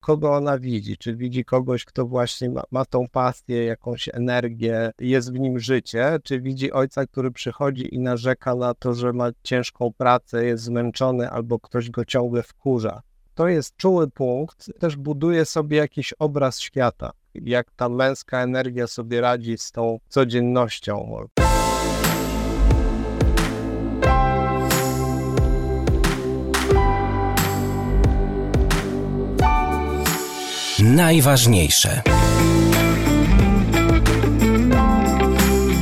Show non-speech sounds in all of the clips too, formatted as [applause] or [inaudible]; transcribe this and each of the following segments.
kogo ona widzi. Czy widzi kogoś, kto właśnie ma, ma tą pasję, jakąś energię, jest w nim życie, czy widzi ojca, który przychodzi i narzeka na to, że ma ciężką pracę, jest zmęczony albo ktoś go ciągle wkurza. To jest czuły punkt, też buduje sobie jakiś obraz świata, jak ta męska energia sobie radzi z tą codziennością. Najważniejsze.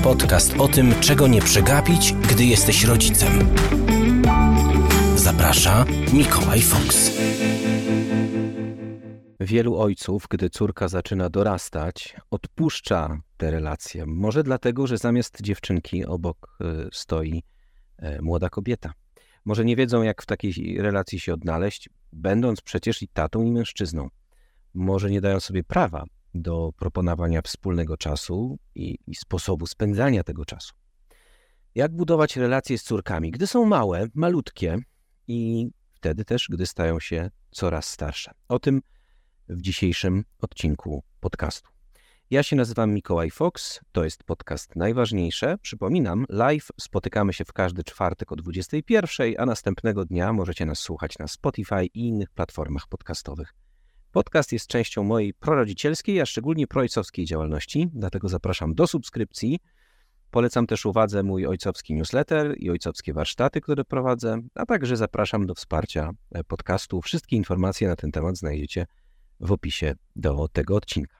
Podcast o tym, czego nie przegapić, gdy jesteś rodzicem. Zaprasza Mikołaj Fox. Wielu ojców, gdy córka zaczyna dorastać, odpuszcza te relacje. Może dlatego, że zamiast dziewczynki obok y, stoi e, młoda kobieta. Może nie wiedzą, jak w takiej relacji się odnaleźć, będąc przecież i tatą, i mężczyzną może nie dają sobie prawa do proponowania wspólnego czasu i, i sposobu spędzania tego czasu. Jak budować relacje z córkami, gdy są małe, malutkie i wtedy też, gdy stają się coraz starsze. O tym w dzisiejszym odcinku podcastu. Ja się nazywam Mikołaj Fox, to jest podcast Najważniejsze. Przypominam, live spotykamy się w każdy czwartek o 21, a następnego dnia możecie nas słuchać na Spotify i innych platformach podcastowych. Podcast jest częścią mojej prorodzicielskiej, a szczególnie proojcowskiej działalności, dlatego zapraszam do subskrypcji. Polecam też uwadze mój ojcowski newsletter i ojcowskie warsztaty, które prowadzę, a także zapraszam do wsparcia e, podcastu. Wszystkie informacje na ten temat znajdziecie w opisie do tego odcinka.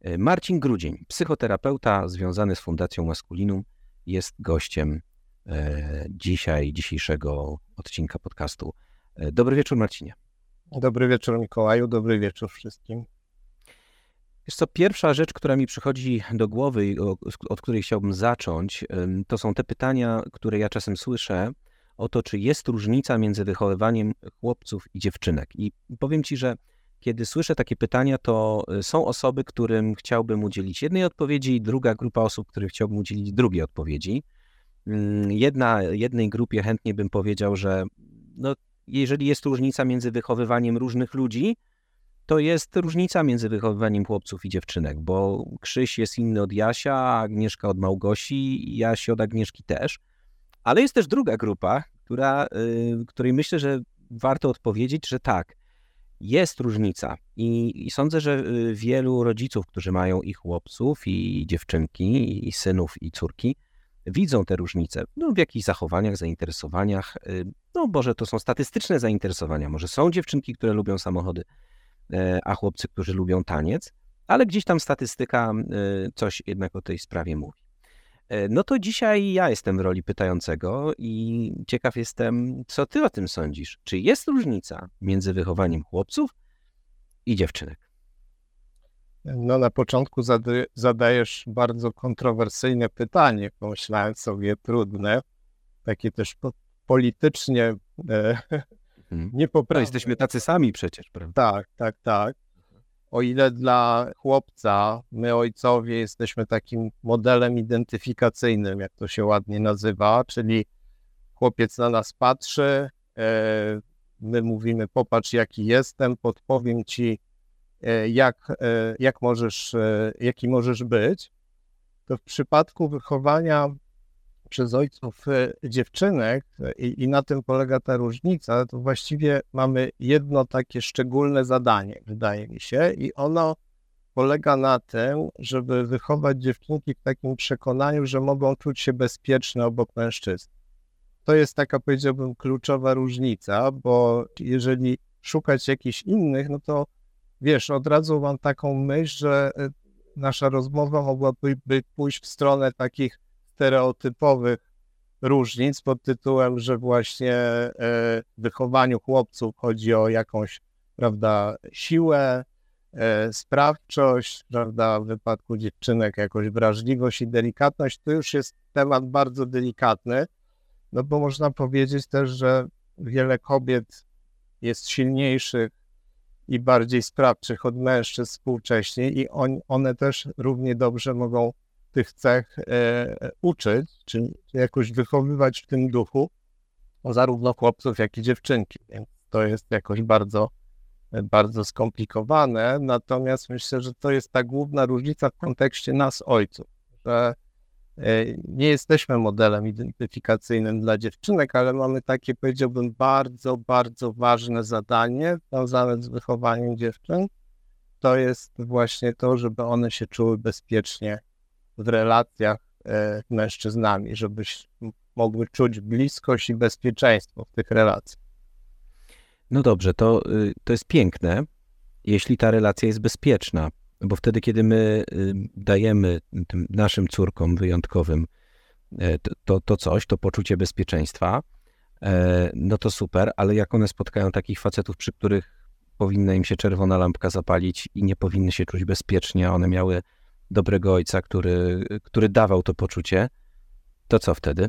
E, Marcin Grudzień, psychoterapeuta związany z Fundacją Maskulinum, jest gościem e, dzisiaj, dzisiejszego odcinka podcastu. Dobry wieczór, Marcinie. Dobry wieczór Mikołaju, dobry wieczór wszystkim. To pierwsza rzecz, która mi przychodzi do głowy, od której chciałbym zacząć, to są te pytania, które ja czasem słyszę o to, czy jest różnica między wychowywaniem chłopców i dziewczynek. I powiem Ci, że kiedy słyszę takie pytania, to y, są osoby, którym chciałbym udzielić jednej odpowiedzi, druga grupa osób, którym chciałbym udzielić drugiej odpowiedzi. Mm, jedna, jednej grupie chętnie bym powiedział, że no, jeżeli jest różnica między wychowywaniem różnych ludzi, to jest różnica między wychowywaniem chłopców i dziewczynek, bo Krzyś jest inny od Jasia, Agnieszka od Małgosi, Jaś od Agnieszki też. Ale jest też druga grupa, która, y, której myślę, że warto odpowiedzieć, że tak, jest różnica. I, I, sądzę, że y, wielu rodziców, którzy mają i chłopców, i dziewczynki, i synów, i córki, widzą te różnice no, w jakichś zachowaniach, zainteresowaniach. Y, no może to są statystyczne zainteresowania, może są dziewczynki, które lubią samochody, e, a chłopcy, którzy lubią taniec, ale gdzieś tam statystyka y, coś jednak o tej sprawie mówi. E, no to dzisiaj ja jestem w roli pytającego i ciekaw jestem, co ty o tym sądzisz. Czy jest różnica między wychowaniem chłopców i dziewczynek? No na początku zadajesz bardzo kontrowersyjne pytanie, pomyślałem sobie trudne, takie też po, politycznie e, hmm. niepoprawne. No, jesteśmy tacy sami przecież, prawda? Tak, tak, tak. O ile dla chłopca my ojcowie jesteśmy takim modelem identyfikacyjnym, jak to się ładnie nazywa, czyli chłopiec na nas patrzy, e, my mówimy popatrz jaki jestem, podpowiem ci jak, e, jak możesz, e, jaki możesz być, to w przypadku wychowania przez ojców dziewczynek, i, i, na tym polega ta różnica, to właściwie mamy jedno takie szczególne zadanie, wydaje mi się, i ono polega na tym, żeby wychować dziewczynki w takim przekonaniu, że mogą czuć się bezpieczne obok mężczyzn. To jest taka, powiedziałbym, kluczowa różnica, bo jeżeli szukać jakichś innych, no to wiesz, od razu mam taką myśl, że e, nasza rozmowa mogłaby pójść w stronę takich stereotypowych różnic pod tytułem, że właśnie e, w wychowaniu chłopców chodzi o jakąś, prawda, siłę, e, sprawczość, prawda, w wypadku dziewczynek jakąś wrażliwość i delikatność. To już jest temat bardzo delikatny, no bo można powiedzieć też, że wiele kobiet jest silniejszych i bardziej sprawczych od mężczyzn współcześnie i on, one też równie dobrze mogą tych cech e, uczyć, czy jakoś wychowywać w tym duchu zarówno chłopców, jak i dziewczynki. Więc to jest jakoś bardzo bardzo skomplikowane, natomiast myślę, że to jest ta główna różnica w kontekście nas, ojców, że e, nie jesteśmy modelem identyfikacyjnym dla dziewczynek, ale mamy takie, powiedziałbym, bardzo, bardzo ważne zadanie związane z wychowaniem dziewczyn. To jest właśnie to, żeby one się czuły bezpiecznie w relacjach e, z mężczyznami, żeby mogły czuć bliskość i bezpieczeństwo w tych relacjach. No dobrze, to, y, to jest piękne, jeśli ta relacja jest bezpieczna, bo wtedy, kiedy my dajemy tym naszym córkom wyjątkowym e, to, to coś, to poczucie bezpieczeństwa, e, no to super, ale jak one spotkają takich facetów, przy których powinna im się czerwona lampka zapalić i nie powinny się czuć bezpiecznie, one miały dobrego ojca, który, który dawał to poczucie, to co wtedy?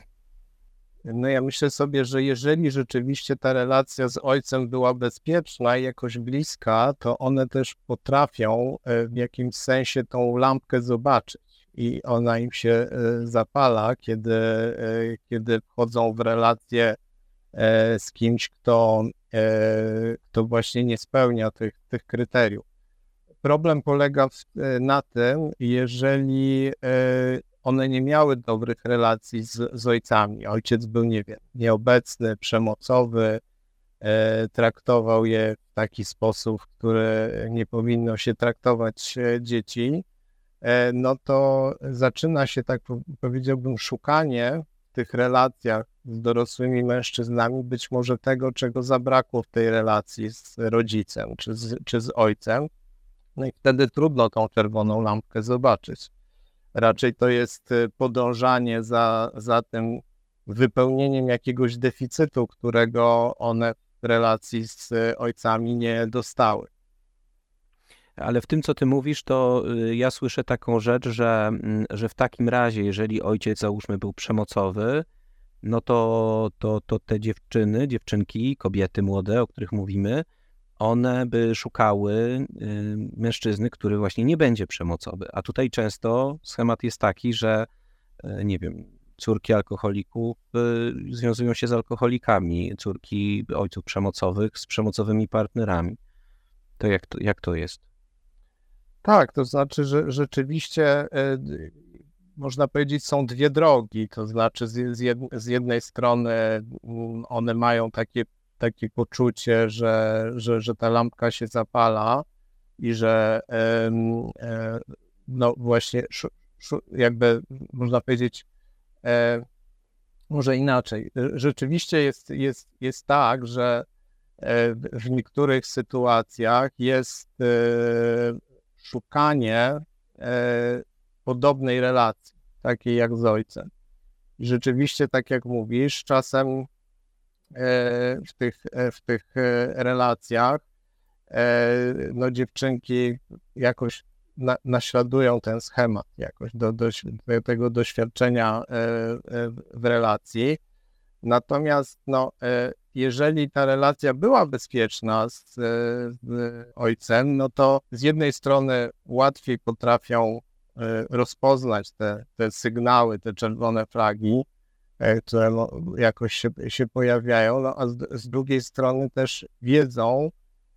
No ja myślę sobie, że jeżeli rzeczywiście ta relacja z ojcem była bezpieczna i jakoś bliska, to one też potrafią e, w jakimś sensie tą lampkę zobaczyć i ona im się e, zapala, kiedy, e, kiedy wchodzą w relację z kimś, kto, kto właśnie nie spełnia tych, tych kryteriów. Problem polega na tym, jeżeli one nie miały dobrych relacji z, z ojcami. Ojciec był, nie wiem, nieobecny, przemocowy, e, traktował je w taki sposób, w który nie powinno się traktować e, dzieci, e, no to zaczyna się, tak powiedziałbym, szukanie w tych relacjach z dorosłymi mężczyznami być może tego, czego zabrakło w tej relacji z rodzicem czy z, czy z ojcem. No i wtedy trudno tą czerwoną lampkę zobaczyć. Raczej to jest y, podążanie za, za tym wypełnieniem jakiegoś deficytu, którego one w relacji z ojcami nie dostały. Ale w tym, co ty mówisz, to y, ja słyszę taką rzecz, że, mm, że w takim razie, jeżeli ojciec, załóżmy, był przemocowy, no to, to, to te dziewczyny, dziewczynki, kobiety młode, o których mówimy, one by szukały y, mężczyzny, który właśnie nie będzie przemocowy. A tutaj często schemat jest taki, że y, nie wiem, córki alkoholików y, związują się z alkoholikami, córki ojców przemocowych z przemocowymi partnerami. To jak to, jak to jest? Tak, to znaczy, że rzeczywiście można powiedzieć, są dwie drogi. To znaczy, z, jednej strony mm, one mają takie takie poczucie, że, że, że ta lampka się zapala i że e, no właśnie jakby można powiedzieć e, może inaczej. Rzeczywiście jest, jest, jest tak, że e, w niektórych sytuacjach jest szukanie podobnej relacji, takiej jak z ojcem. I rzeczywiście, tak jak mówisz, czasem w tych, e, w tych e, relacjach, no dziewczynki jakoś na, naśladują ten schemat jakoś do, do, do tego doświadczenia w relacji. Natomiast no, jeżeli ta relacja była bezpieczna z, z, ojcem, no to z jednej strony łatwiej potrafią rozpoznać te, te sygnały, te czerwone flagi, E, które no, jakoś się, się pojawiają, no, a z, z drugiej strony też wiedzą,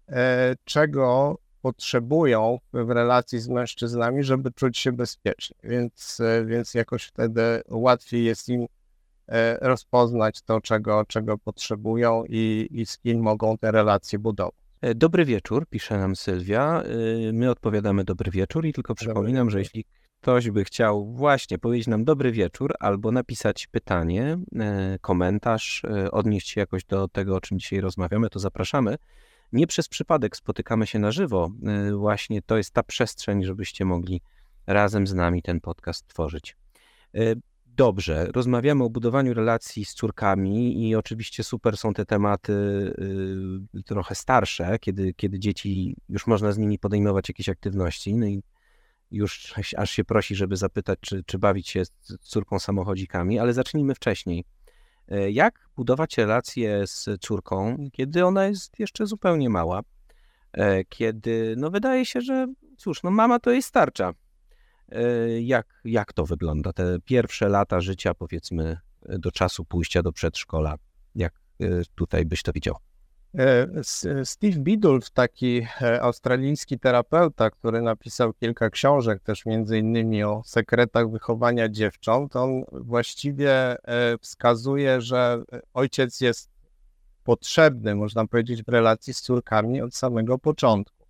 e, czego potrzebują w relacji z mężczyznami, żeby czuć się bezpiecznie, więc, e, więc jakoś wtedy łatwiej jest im rozpoznać to, czego, czego potrzebują i, i z kim mogą te relacje budować. Dobry wieczór, pisze nam Sylwia. My odpowiadamy dobry wieczór i tylko przypominam, że jeśli ktoś by chciał właśnie powiedzieć nam dobry wieczór albo napisać pytanie, e, komentarz, e, odnieść się jakoś do tego, o czym dzisiaj rozmawiamy, to zapraszamy. Nie przez przypadek spotykamy się na żywo. E, właśnie to jest ta przestrzeń, żebyście mogli razem z nami ten podcast tworzyć. Dobrze, rozmawiamy o budowaniu relacji z córkami i oczywiście super są te tematy trochę starsze, kiedy, kiedy dzieci już można z nimi podejmować jakieś aktywności. No i już aż się prosi, żeby zapytać, czy, czy bawić się z córką samochodzikami, ale zacznijmy wcześniej. E, jak budować relacje z córką, kiedy ona jest jeszcze zupełnie mała? E, kiedy, no wydaje się, że cóż, no mama to jest starcza. E, jak, jak to wygląda? Te pierwsze lata życia, powiedzmy, do czasu pójścia do przedszkola. Jak tutaj byś to widział? E, Steve Biddulph, taki e, australijski terapeuta, który napisał kilka książek, też między innymi o sekretach wychowania dziewcząt, on właściwie e, wskazuje, że ojciec jest potrzebny, można powiedzieć, w relacji z córkami od samego początku.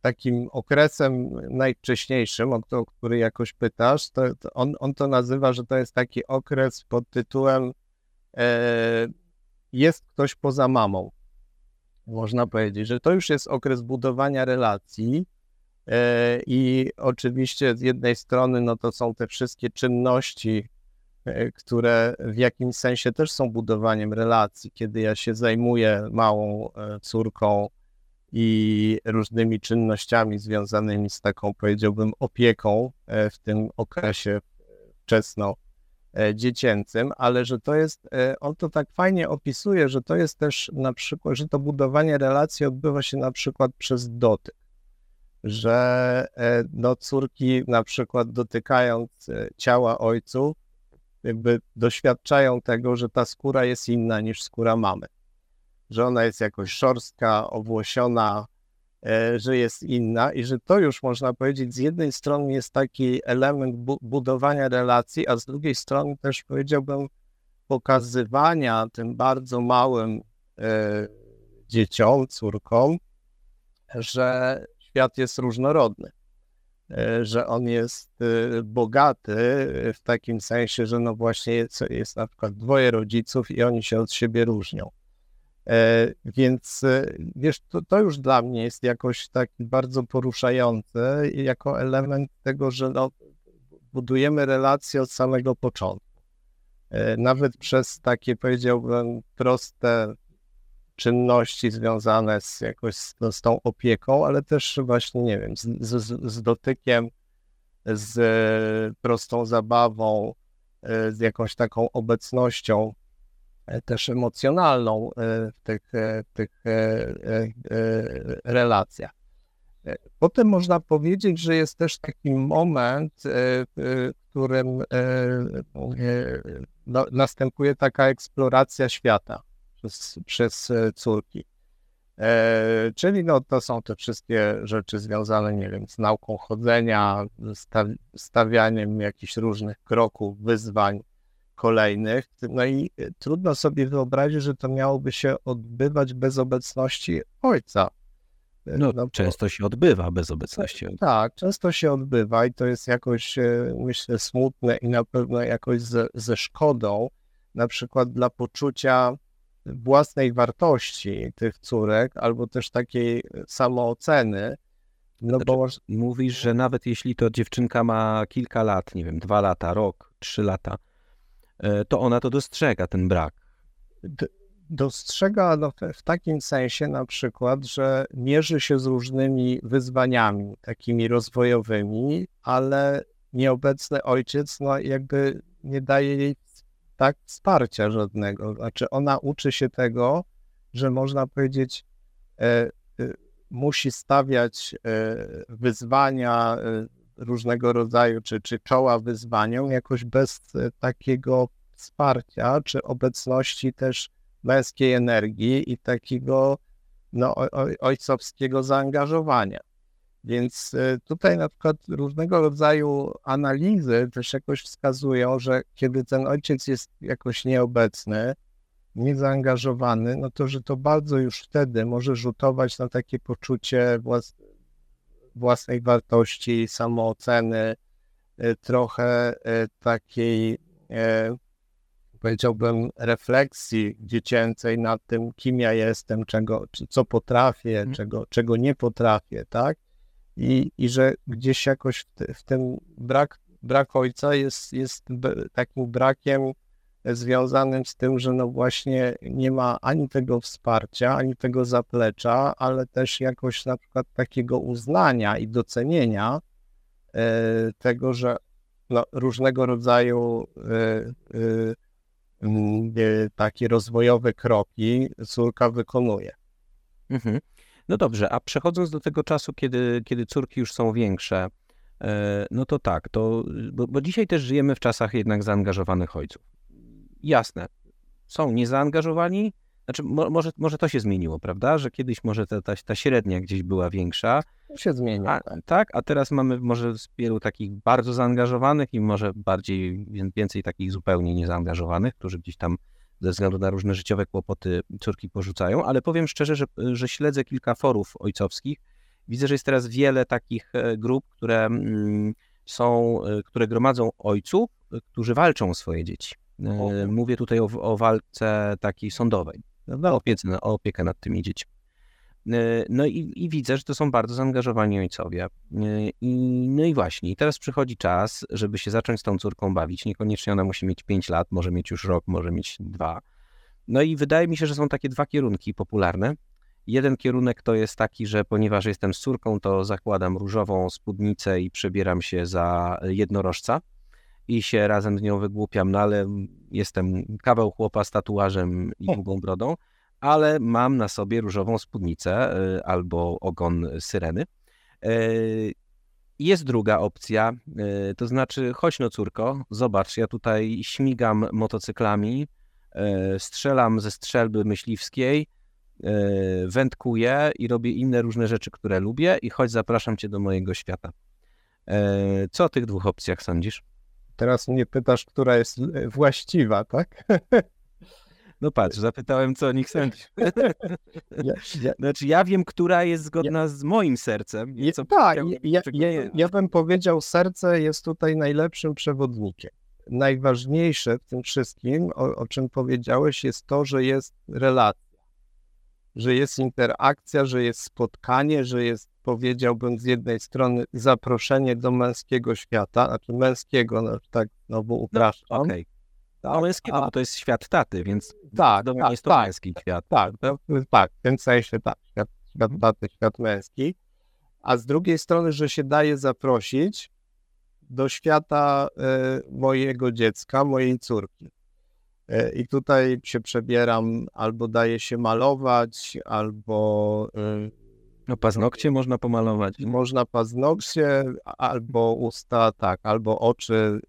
Takim okresem najwcześniejszym, o który jakoś pytasz, to on, on to nazywa, że to jest taki okres pod tytułem jest ktoś poza mamą. Można powiedzieć, że to już jest okres budowania relacji. E, I oczywiście z jednej strony, no to są te wszystkie czynności, e, które w jakimś sensie też są budowaniem relacji, kiedy ja się zajmuję małą e, córką i różnymi czynnościami związanymi z taką, powiedziałbym, opieką w tym okresie wczesno dziecięcym, ale że to jest, e, on to tak fajnie opisuje, że to jest też na przykład, że to budowanie relacji odbywa się na przykład przez dotyk, że e, no córki na przykład dotykając ciała ojców, jakby doświadczają tego, że ta skóra jest inna niż skóra mamy, że ona jest jakoś szorstka, owłosiona, E, że jest inna i że to już można powiedzieć, z jednej strony jest taki element bu budowania relacji, a z drugiej strony też powiedziałbym pokazywania tym bardzo małym e, dzieciom, córkom, że świat jest różnorodny, e, że on jest e, bogaty w takim sensie, że no właśnie jest, jest na przykład dwoje rodziców i oni się od siebie różnią. E, więc e, wiesz, to, to, już dla mnie jest jakoś tak bardzo poruszające jako element tego, że no, budujemy relacje od samego początku. E, nawet przez takie, powiedziałbym, proste czynności związane z jakoś z, no, z tą opieką, ale też właśnie, nie wiem, z, z, z dotykiem, z prostą zabawą, z jakąś taką obecnością E, też emocjonalną e, w tych, e, tych relacjach. Potem można powiedzieć, że jest też taki moment, w którym następuje taka eksploracja świata przez, przez córki. Czyli no, to są te wszystkie rzeczy związane, nie wiem, z nauką chodzenia, stawianiem jakichś różnych kroków, wyzwań, kolejnych. No i e, trudno sobie wyobrazić, że to miałoby się odbywać bez obecności ojca. E, no, no często bo... się odbywa bez obecności ojca. Tak, często się odbywa i to jest jakoś, e, myślę, smutne i na pewno jakoś ze, ze szkodą, na przykład dla poczucia własnej wartości tych córek, albo też takiej samooceny. No znaczy, bo mówisz, że nawet jeśli to dziewczynka ma kilka lat, nie wiem, dwa lata, rok, trzy lata, to ona to dostrzega, ten brak. Dostrzega no, w takim sensie na przykład, że mierzy się z różnymi wyzwaniami takimi rozwojowymi, ale nieobecny ojciec no, jakby nie daje jej tak wsparcia żadnego. Znaczy ona uczy się tego, że można powiedzieć, e, e, musi stawiać e, wyzwania, e, różnego rodzaju, czy, czy czoła wyzwaniom, jakoś bez e, takiego wsparcia, czy obecności też męskiej energii i takiego no, ojcowskiego zaangażowania. Więc e, tutaj na przykład różnego rodzaju analizy też jakoś wskazują, że kiedy ten ojciec jest jakoś nieobecny, niezaangażowany, no to że to bardzo już wtedy może rzutować na takie poczucie włas własnej wartości, samooceny, y, trochę y, takiej, e, powiedziałbym, refleksji dziecięcej nad tym, kim ja jestem, czego, co potrafię, hmm. czego, czego nie potrafię, tak? I, i że gdzieś jakoś w, w tym brak, brak ojca jest, jest takim brakiem związanym z tym, że no właśnie nie ma ani tego wsparcia, ani tego zaplecza, ale też jakoś na przykład takiego uznania i docenienia e, tego, że no, różnego rodzaju e, e, takie rozwojowe kroki córka wykonuje. Mhm. No dobrze, a przechodząc do tego czasu, kiedy, kiedy córki już są większe, no to tak, to, bo, bo dzisiaj też żyjemy w czasach jednak zaangażowanych ojców jasne, są niezaangażowani, znaczy może, może to się zmieniło, prawda? Że kiedyś może ta, ta, ta średnia gdzieś była większa. To się zmienia. A, tak, a teraz mamy może wielu takich bardzo zaangażowanych i może bardziej, więcej takich zupełnie niezaangażowanych, którzy gdzieś tam ze względu na różne życiowe kłopoty córki porzucają, ale powiem szczerze, że, że śledzę kilka forów ojcowskich. Widzę, że jest teraz wiele takich e, grup, które mm, są, e, które gromadzą ojców, e, którzy walczą o swoje dzieci. Mówię tutaj o, o walce takiej sądowej, o, opiece, o opiekę nad tymi dziećmi. No i, i, widzę, że to są bardzo zaangażowani ojcowie. I, no i właśnie, teraz przychodzi czas, żeby się zacząć z tą córką bawić. Niekoniecznie ona musi mieć 5 lat, może mieć już rok, może mieć dwa. No i wydaje mi się, że są takie dwa kierunki popularne. Jeden kierunek to jest taki, że ponieważ jestem z córką, to zakładam różową spódnicę i przebieram się za jednorożca i się razem z nią wygłupiam, no ale jestem kawał chłopa z tatuażem i długą brodą ale mam na sobie różową spódnicę y, albo ogon syreny. Y, jest druga opcja, y, to znaczy chodź no córko, zobacz, ja tutaj śmigam motocyklami, strzelam ze strzelby myśliwskiej, wędkuję i robię inne różne rzeczy, które lubię i chodź zapraszam cię do mojego świata. Co o tych dwóch opcjach sądzisz? Teraz mnie pytasz, która jest właściwa, tak? [laughs] No patrz, zapytałem, co o nich sądzisz. [laughs] Ja, ja, znaczy, ja wiem, która jest zgodna ja, z moim sercem. Co tak, ja, ja, bym powiedział, serce jest tutaj najlepszym przewodnikiem. Najważniejsze w tym wszystkim, o, o czym powiedziałeś, jest to, że jest relacja, że jest interakcja, że jest spotkanie, że jest, powiedziałbym, z jednej strony zaproszenie do męskiego świata, znaczy męskiego, no, tak znowu no, upraszczam. No, okay tak, męskiego, a... bo to jest świat taty, więc tak, tak jest to tak, męski świat. Tak, tak, w tym sensie tak, świat, świat taty, świat męski. A z drugiej strony, że się daje zaprosić do świata y, mojego dziecka, mojej córki. Y, I tutaj się przebieram, albo daje się malować, albo. Y, no paznokcie można pomalować. Można paznokcie, albo usta, tak, albo oczy.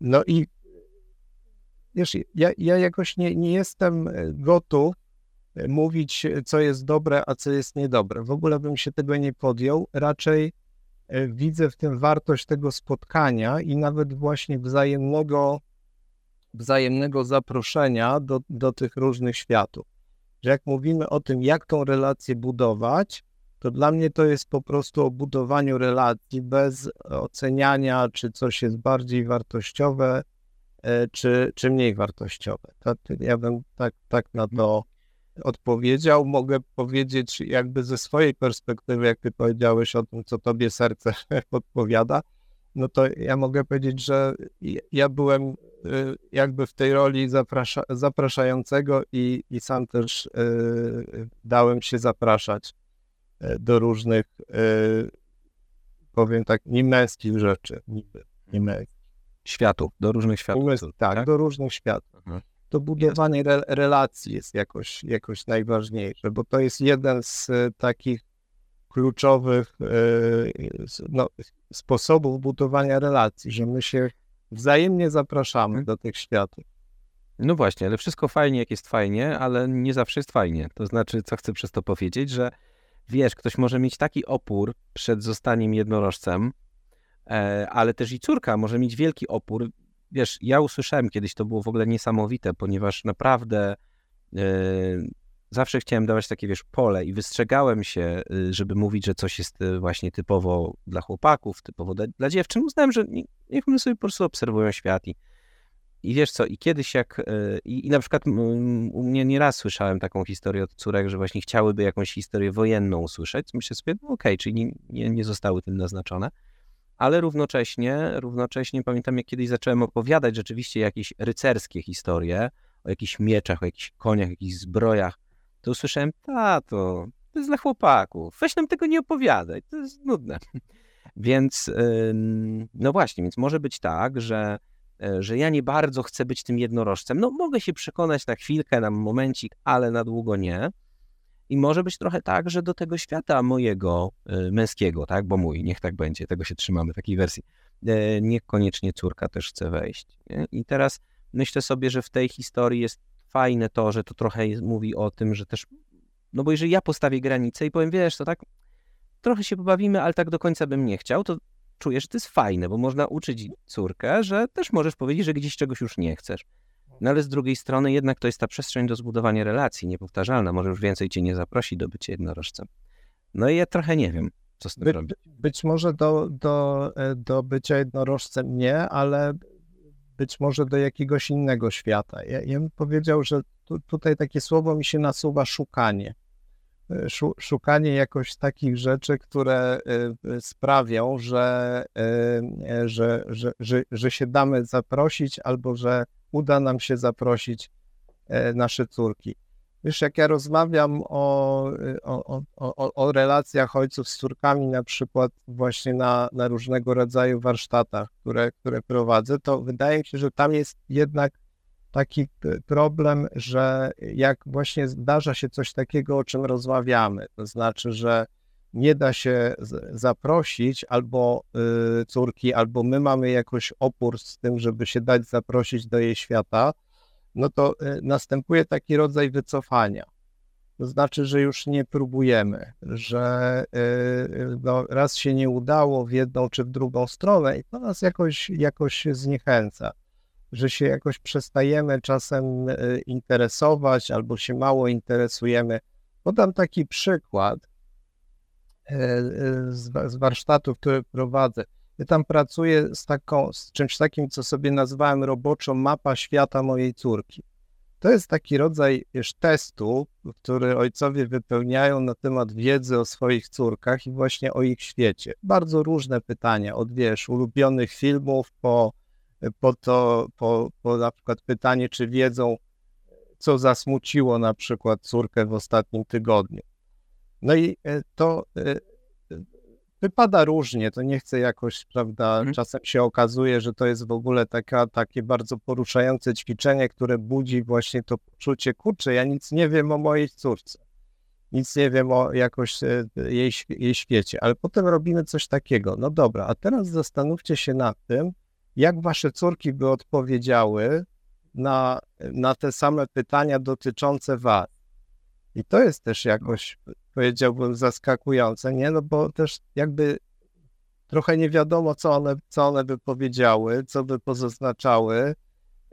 No i wiesz, ja, ja jakoś nie, nie jestem gotów e, mówić, co jest dobre, a co jest niedobre. W ogóle bym się tego nie podjął. Raczej widzę w tym wartość tego spotkania i nawet właśnie wzajemnego, wzajemnego zaproszenia do, do tych różnych światów. Że jak mówimy o tym, jak tą relację budować, to dla mnie to jest po prostu o budowaniu relacji bez oceniania, czy coś jest bardziej wartościowe, e, czy, czy mniej wartościowe. To, ja bym tak, tak na to odpowiedział. Mogę powiedzieć jakby ze swojej perspektywy, jak ty powiedziałeś o tym, co tobie serce [laughs] podpowiada, no to ja mogę powiedzieć, że ja byłem jakby w tej roli zaprasza, zapraszającego i, i sam też y, dałem się zapraszać E, do różnych, powiem tak, niemęskich rzeczy, niby, niemęskich. Światów, do różnych światów. tak, tak, do różnych światów. Mhm. To budowanie re, relacji jest jakoś, jakoś najważniejsze, bo to jest jeden z takich kluczowych no, sposobów budowania relacji, że my się wzajemnie zapraszamy mhm. do tych światów. No właśnie, ale wszystko fajnie, jak jest fajnie, ale nie zawsze jest fajnie. To znaczy, co chcę przez to powiedzieć, że wiesz, ktoś może mieć taki opór przed zostaniem jednorożcem, e, ale też i córka może mieć wielki opór. Wiesz, ja usłyszałem kiedyś, to było w ogóle niesamowite, ponieważ naprawdę e, zawsze chciałem dawać takie, wiesz, pole i wystrzegałem się, e, żeby mówić, że coś jest właśnie typowo dla chłopaków, typowo dla, dla dziewczyn. Uznałem, że niech one sobie po prostu obserwują świat i i wiesz co, i kiedyś jak, e, i, i na przykład u mnie nieraz słyszałem taką historię od córek, że właśnie chciałyby jakąś historię wojenną usłyszeć. Myślę sobie, no okej, okay, czyli nie, nie, nie zostały tym naznaczone. Ale równocześnie, równocześnie pamiętam, jak kiedyś zacząłem opowiadać rzeczywiście jakieś rycerskie historie, o jakichś mieczach, o jakichś koniach, o jakichś zbrojach, to usłyszałem, tato, to jest dla chłopaków, weź nam tego nie opowiadać, to jest nudne. [laughs] Więc, no właśnie, więc może być tak, że E, że ja nie bardzo chcę być tym jednorożcem. No, mogę się przekonać na chwilkę, na momencik, ale na długo nie. I może być trochę tak, że do tego świata mojego e, męskiego, tak, bo mój, niech tak będzie, tego się trzymamy, takiej wersji, e, niekoniecznie córka też chce wejść. Nie? I teraz myślę sobie, że w tej historii jest fajne to, że to trochę mówi o tym, że też, no bo jeżeli ja postawię granicę i powiem, wiesz, to tak trochę się pobawimy, ale tak do końca bym nie chciał, to czujesz, że to jest fajne, bo można uczyć córkę, że też możesz powiedzieć, że gdzieś czegoś już nie chcesz. No ale z drugiej strony jednak to jest ta przestrzeń do zbudowania relacji niepowtarzalna. Może już więcej cię nie zaprosi do bycia jednorożcem. No i ja trochę nie wiem, co z tym By, robić. Być może do, do, e, do bycia jednorożcem nie, ale być może do jakiegoś innego świata. Ja, ja bym powiedział, że tu, tutaj takie słowo mi się nasuwa szukanie. E, szukanie jakoś takich rzeczy, które e, sprawią, że, że, że, że, że się damy zaprosić albo że uda nam się zaprosić nasze córki. Wiesz, jak ja rozmawiam o, o, o, o relacjach ojców z córkami, na przykład właśnie na, na różnego rodzaju warsztatach, które, które prowadzę, to wydaje mi się, że tam jest jednak taki problem, że jak właśnie zdarza się coś takiego, o czym rozmawiamy, to znaczy, że nie da się zaprosić albo y, córki, albo my mamy jakoś opór z tym, żeby się dać zaprosić do jej świata, no to y, następuje taki rodzaj wycofania. To znaczy, że już nie próbujemy, że y, no, raz się nie udało w jedną czy w drugą stronę i to nas jakoś, jakoś zniechęca, że się jakoś przestajemy czasem interesować albo się mało interesujemy. Podam taki przykład z warsztatów, które prowadzę. Ja tam pracuję z, taką, z czymś takim, co sobie nazwałem roboczo mapa świata mojej córki. To jest taki rodzaj wiesz, testu, który ojcowie wypełniają na temat wiedzy o swoich córkach i właśnie o ich świecie. Bardzo różne pytania, od wiesz, ulubionych filmów po, po to, po, po na przykład pytanie, czy wiedzą, co zasmuciło na przykład córkę w ostatnim tygodniu. No i e, to e, wypada różnie, to nie chcę jakoś, prawda, mhm. czasem się okazuje, że to jest w ogóle taka, takie bardzo poruszające ćwiczenie, które budzi właśnie to poczucie, kurczę, ja nic nie wiem o mojej córce, nic nie wiem o jakoś e, jej, jej świecie, ale potem robimy coś takiego, no dobra, a teraz zastanówcie się nad tym, jak wasze córki by odpowiedziały na, na te same pytania dotyczące was. I to jest też jakoś powiedziałbym, zaskakujące, nie? No bo też jakby trochę nie wiadomo, co one, co one by powiedziały, co by pozaznaczały,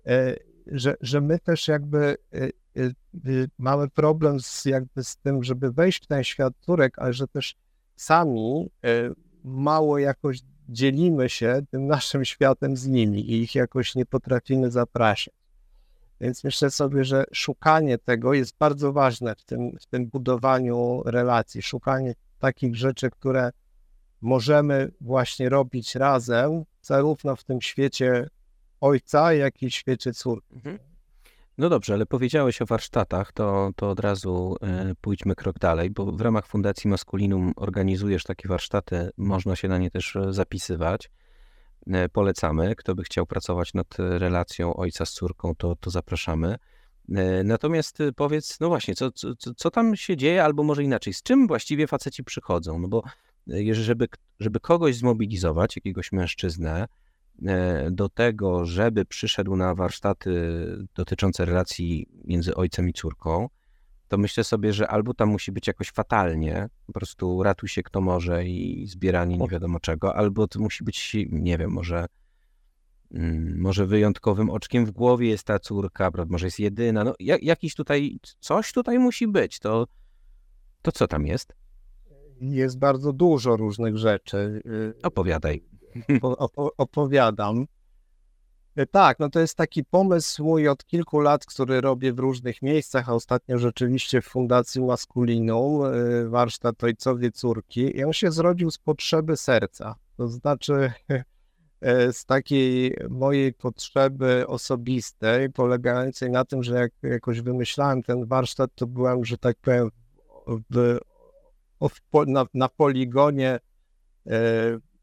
e, że, że my też jakby e, e, mamy problem z, jakby z tym, żeby wejść w ten świat turek, ale że też sami mało jakoś dzielimy się tym naszym światem z nimi i ich jakoś nie potrafimy zapraszać. Więc myślę sobie, że szukanie tego jest bardzo ważne w tym, w tym budowaniu relacji. Szukanie takich rzeczy, które możemy właśnie robić razem, zarówno w tym świecie ojca, jak i w świecie córki. Mhm. No dobrze, ale powiedziałeś o warsztatach, to, to od razu e, pójdźmy krok dalej, bo w ramach Fundacji Maskulinum organizujesz takie warsztaty, można się na nie też e, zapisywać. E, polecamy. Kto by chciał pracować nad relacją ojca z córką, to, to zapraszamy. E, natomiast e, powiedz, no właśnie, co, co, co tam się dzieje, albo może inaczej, z czym właściwie faceci przychodzą? No bo żeby, żeby kogoś zmobilizować, jakiegoś mężczyznę, do tego, żeby przyszedł na warsztaty dotyczące relacji między ojcem i córką, to myślę sobie, że albo tam musi być jakoś fatalnie, po prostu ratuj się kto może i zbieranie nie wiadomo czego, albo to musi być, nie wiem, może mm, może wyjątkowym oczkiem w głowie jest ta córka, może jest jedyna, no jakiś tutaj, coś tutaj musi być, to, to co tam jest? Jest bardzo dużo różnych rzeczy. Opowiadaj. [laughs] opowiadam. E, tak, no to jest taki pomysł mój od kilku lat, który robię w różnych miejscach, a ostatnio rzeczywiście w Fundacji Maskulinum, e, warsztat Ojcowie Córki i on się zrodził z potrzeby serca, to znaczy [laughs] e, z takiej mojej potrzeby osobistej, polegającej na tym, że jak jakoś wymyślałem ten warsztat, to byłem, że tak powiem, w, w, na, na poligonie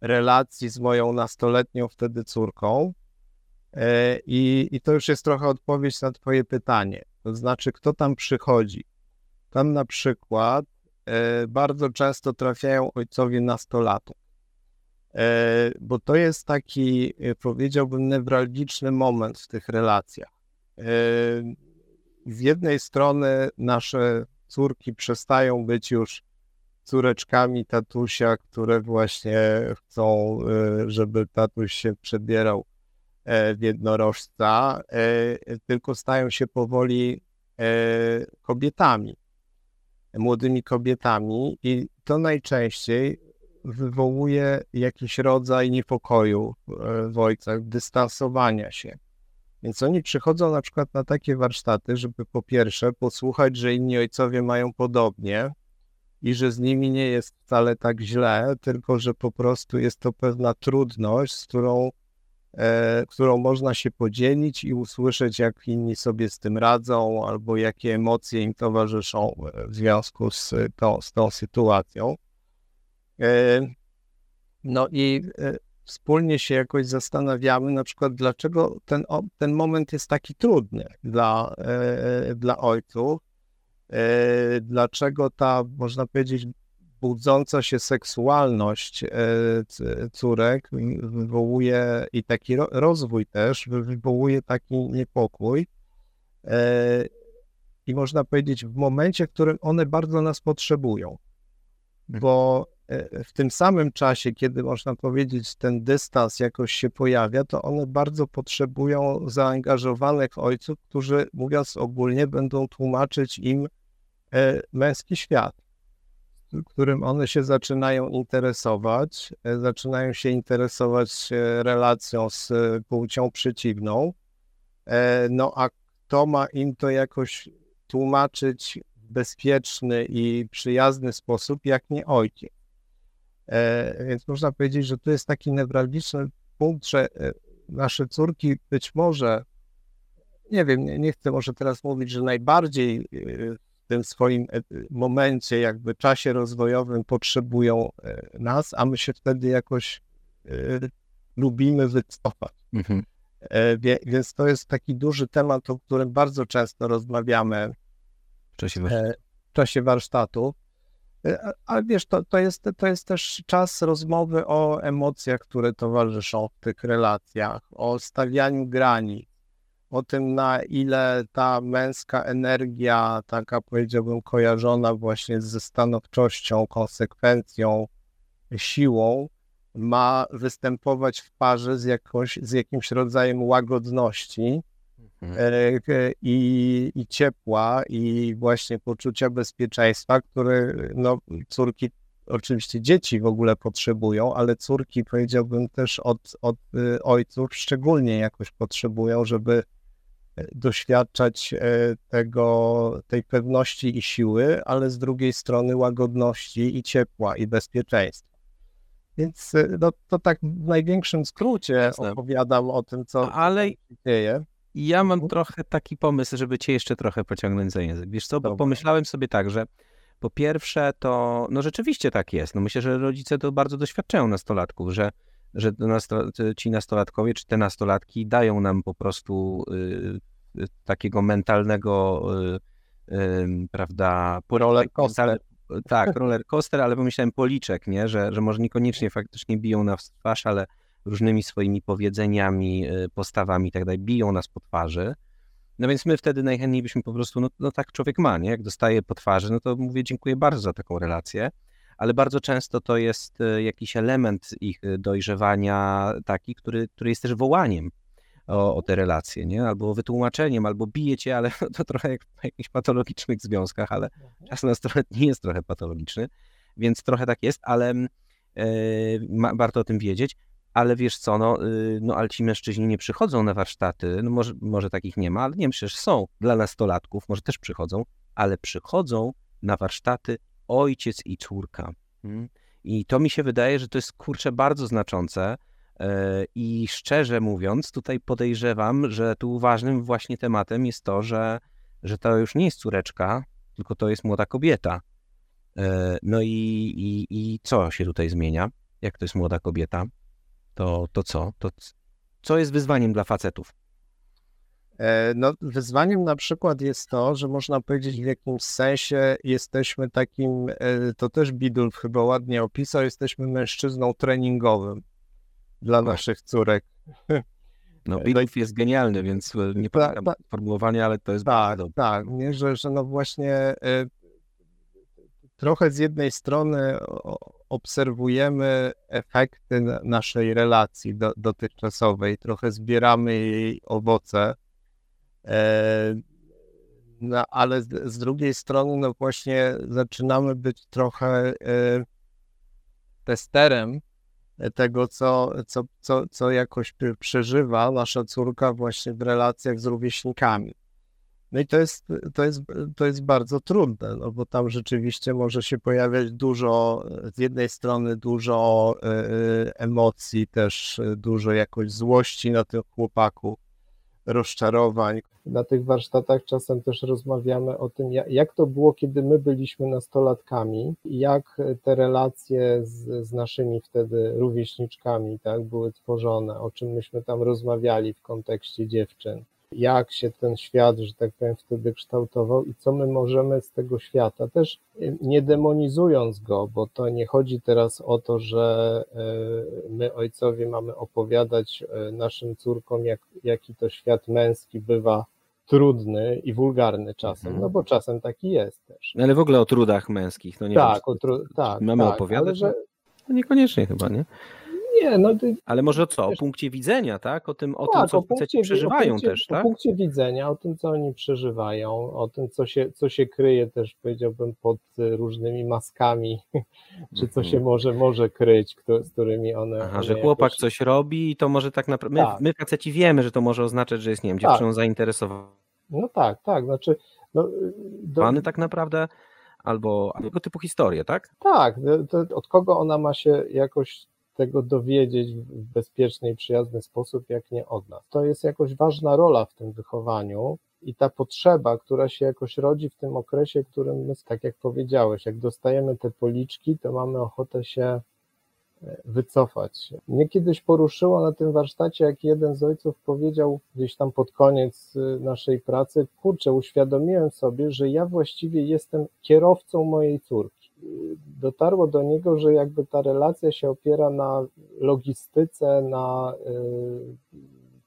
relacji z moją nastoletnią wtedy córką, I, I to już jest trochę odpowiedź na Twoje pytanie. To znaczy, kto tam przychodzi? Tam na przykład e, bardzo często trafiają ojcowie nastolatów, e, bo to jest taki, powiedziałbym, newralgiczny moment w tych relacjach. z jednej strony nasze córki przestają być już córeczkami tatusia, które właśnie chcą, e, żeby tatuś się przebierał e, w jednorożca, e, tylko stają się powoli kobietami, młodymi kobietami i to najczęściej wywołuje jakiś rodzaj niepokoju w ojcach, dystansowania się. Więc oni przychodzą na przykład na takie warsztaty, żeby po pierwsze posłuchać, że inni ojcowie mają podobnie, i że z nimi nie jest wcale tak źle, tylko że po prostu jest to pewna trudność, z którą, e, którą można się podzielić i usłyszeć, jak inni sobie z tym radzą, albo jakie emocje im towarzyszą e, w związku z tą, z tą sytuacją. E, no i e, wspólnie się jakoś zastanawiamy, na przykład, dlaczego ten, ten moment jest taki trudny dla, e, dla ojców E, dlaczego ta, można powiedzieć, budząca się seksualność e, córek wywołuje i taki rozwój też wywołuje taki niepokój. E, I można powiedzieć, w momencie, w którym one bardzo nas potrzebują, bo w tym samym czasie, kiedy można powiedzieć, ten dystans jakoś się pojawia, to one bardzo potrzebują zaangażowanych ojców, którzy, mówiąc ogólnie, będą tłumaczyć im e, męski świat, którym one się zaczynają interesować, e, zaczynają się interesować e, relacją z płcią przeciwną. No a kto ma im to jakoś tłumaczyć w bezpieczny i przyjazny sposób, jak nie ojciec? E, więc można powiedzieć, że to jest taki newralgiczny punkt, że e, nasze córki być może, nie wiem, nie, nie chcę może teraz mówić, że najbardziej e, tym swoim momencie, jakby czasie rozwojowym potrzebują nas, a my się wtedy jakoś lubimy wycofać. Mhm. Więc to jest taki duży temat, o którym bardzo często rozmawiamy w czasie, w czasie warsztatów. E, ale wiesz, to, to, jest, to jest też czas rozmowy o emocjach, które towarzyszą w tych relacjach, o stawianiu granic, o tym, na ile ta męska energia, taka powiedziałbym, kojarzona właśnie ze stanowczością, konsekwencją, siłą, ma występować w parze z, jakąś, z jakimś rodzajem łagodności, Mhm. E, i, i ciepła, i właśnie poczucia bezpieczeństwa, które no, córki, oczywiście dzieci w ogóle potrzebują, ale córki powiedziałbym też od, od y, ojców szczególnie jakoś potrzebują, żeby e, doświadczać e, tego, tej pewności i siły, ale z drugiej strony łagodności i ciepła i bezpieczeństwa. Więc no, to tak w największym skrócie Jasne. opowiadam o tym, co, ale... się dzieje. Ja mam trochę taki pomysł, żeby cię jeszcze trochę pociągnąć za język. Wiesz co, bo pomyślałem sobie tak, że po pierwsze to, no rzeczywiście tak jest. No myślę, że rodzice to bardzo doświadczają nastolatków, że, że ci nastolatkowie czy te nastolatki dają nam po prostu y, y, takiego mentalnego, y, prawda, roller coaster. Tak, [laughs] roller coaster, ale pomyślałem policzek, nie? Że, że może niekoniecznie faktycznie biją nas w twarz, ale różnymi swoimi powiedzeniami, y, postawami i tak dalej, biją nas po twarzy. No więc my wtedy najchętniej byśmy po prostu, no, no tak człowiek ma, nie? Jak dostaje po twarzy, no to mówię dziękuję bardzo za taką relację, ale bardzo często to jest y, jakiś element ich y, dojrzewania taki, który, który jest też wołaniem o, o te relacje, nie? Albo wytłumaczeniem, albo bije cię, ale [laughs] to trochę jak w jakichś patologicznych związkach, ale mhm. czasem [laughs] nie jest trochę patologiczny, więc trochę tak jest, ale yy, ma, warto o tym wiedzieć ale wiesz co, no, y, no ale ci mężczyźni nie przychodzą na warsztaty, no może, może takich nie ma, ale nie wiem, przecież są dla nastolatków, może też przychodzą, ale przychodzą na warsztaty ojciec i córka. Hmm? I to mi się wydaje, że to jest kurczę bardzo znaczące. E, I szczerze mówiąc, tutaj podejrzewam, że tu ważnym właśnie tematem jest to, że, że to już nie jest córeczka, tylko to jest młoda kobieta. E, no i, i, i co się tutaj zmienia? Jak to jest młoda kobieta? To, to co? To co jest wyzwaniem dla facetów? E, no, wyzwaniem na przykład jest to, że można powiedzieć w jakimś sensie jesteśmy takim, e, to też Bidulf chyba ładnie opisał, jesteśmy mężczyzną treningowym dla naszych córek. [laughs] No, Bidów jest genialny, więc e, nie pamiętam ta, formułowania, ale to jest tak, bardzo Tak, nie, że, że no właśnie trochę z jednej strony obserwujemy efekty naszej relacji do, dotychczasowej, trochę zbieramy jej owoce, e, no, ale z, z, drugiej strony no właśnie zaczynamy być trochę e, testerem tego, co, co, co, co jakoś przeżywa nasza córka właśnie w relacjach z rówieśnikami. No i to jest, to jest, to jest bardzo trudne, no bo tam rzeczywiście może się pojawiać dużo, z jednej strony dużo e, e, emocji, też dużo jakoś złości na tych chłopaków, rozczarowań. Na tych warsztatach czasem też rozmawiamy o tym, jak to było, kiedy my byliśmy nastolatkami, jak te relacje z, z naszymi wtedy rówieśniczkami tak, były tworzone, o czym myśmy tam rozmawiali w kontekście dziewczyn jak się ten świat, że tak powiem, wtedy kształtował i co my możemy z tego świata, też nie demonizując go, bo to nie chodzi teraz o to, że e, my ojcowie mamy opowiadać e, naszym córkom, jak, jaki to świat męski bywa trudny i wulgarny czasem, mhm. no bo czasem taki jest też. No ale w ogóle o trudach męskich, no nie Tak, o tru- tak mamy tak, opowiadać? Że... No niekoniecznie chyba, nie? Nie, no Ale może co, o punkcie widzenia, tak? O tym, o tak, tym co o punkcie, przeżywają punkcie, też, tak? O punkcie widzenia, o tym, co oni przeżywają, o tym, co się, co się kryje też, powiedziałbym, pod różnymi maskami, [laughs] czy co się mhm. może, może kryć, z którymi one... Aha, one że chłopak jakoś... coś robi i to może tak naprawdę... My, tak. my faceci wiemy, że to może oznaczać, że jest, nie wiem, tak. dziewczyną tak. zainteresowana. No tak, tak, znaczy... No, do... tak naprawdę albo, tego typu historie, tak? Tak, od kogo ona ma się jakoś tego dowiedzieć w bezpieczny i przyjazny sposób, jak nie od nas. To jest jakoś ważna rola w tym wychowaniu i ta potrzeba, która się jakoś rodzi w tym okresie, którym my, tak jak powiedziałeś, jak dostajemy te policzki, to mamy ochotę się e, wycofać. Mnie kiedyś poruszyło na tym warsztacie, jak jeden z ojców powiedział gdzieś tam pod koniec e, naszej pracy, kurczę, uświadomiłem sobie, że ja właściwie jestem kierowcą mojej córki dotarło do niego, że jakby ta relacja się opiera na logistyce, na y,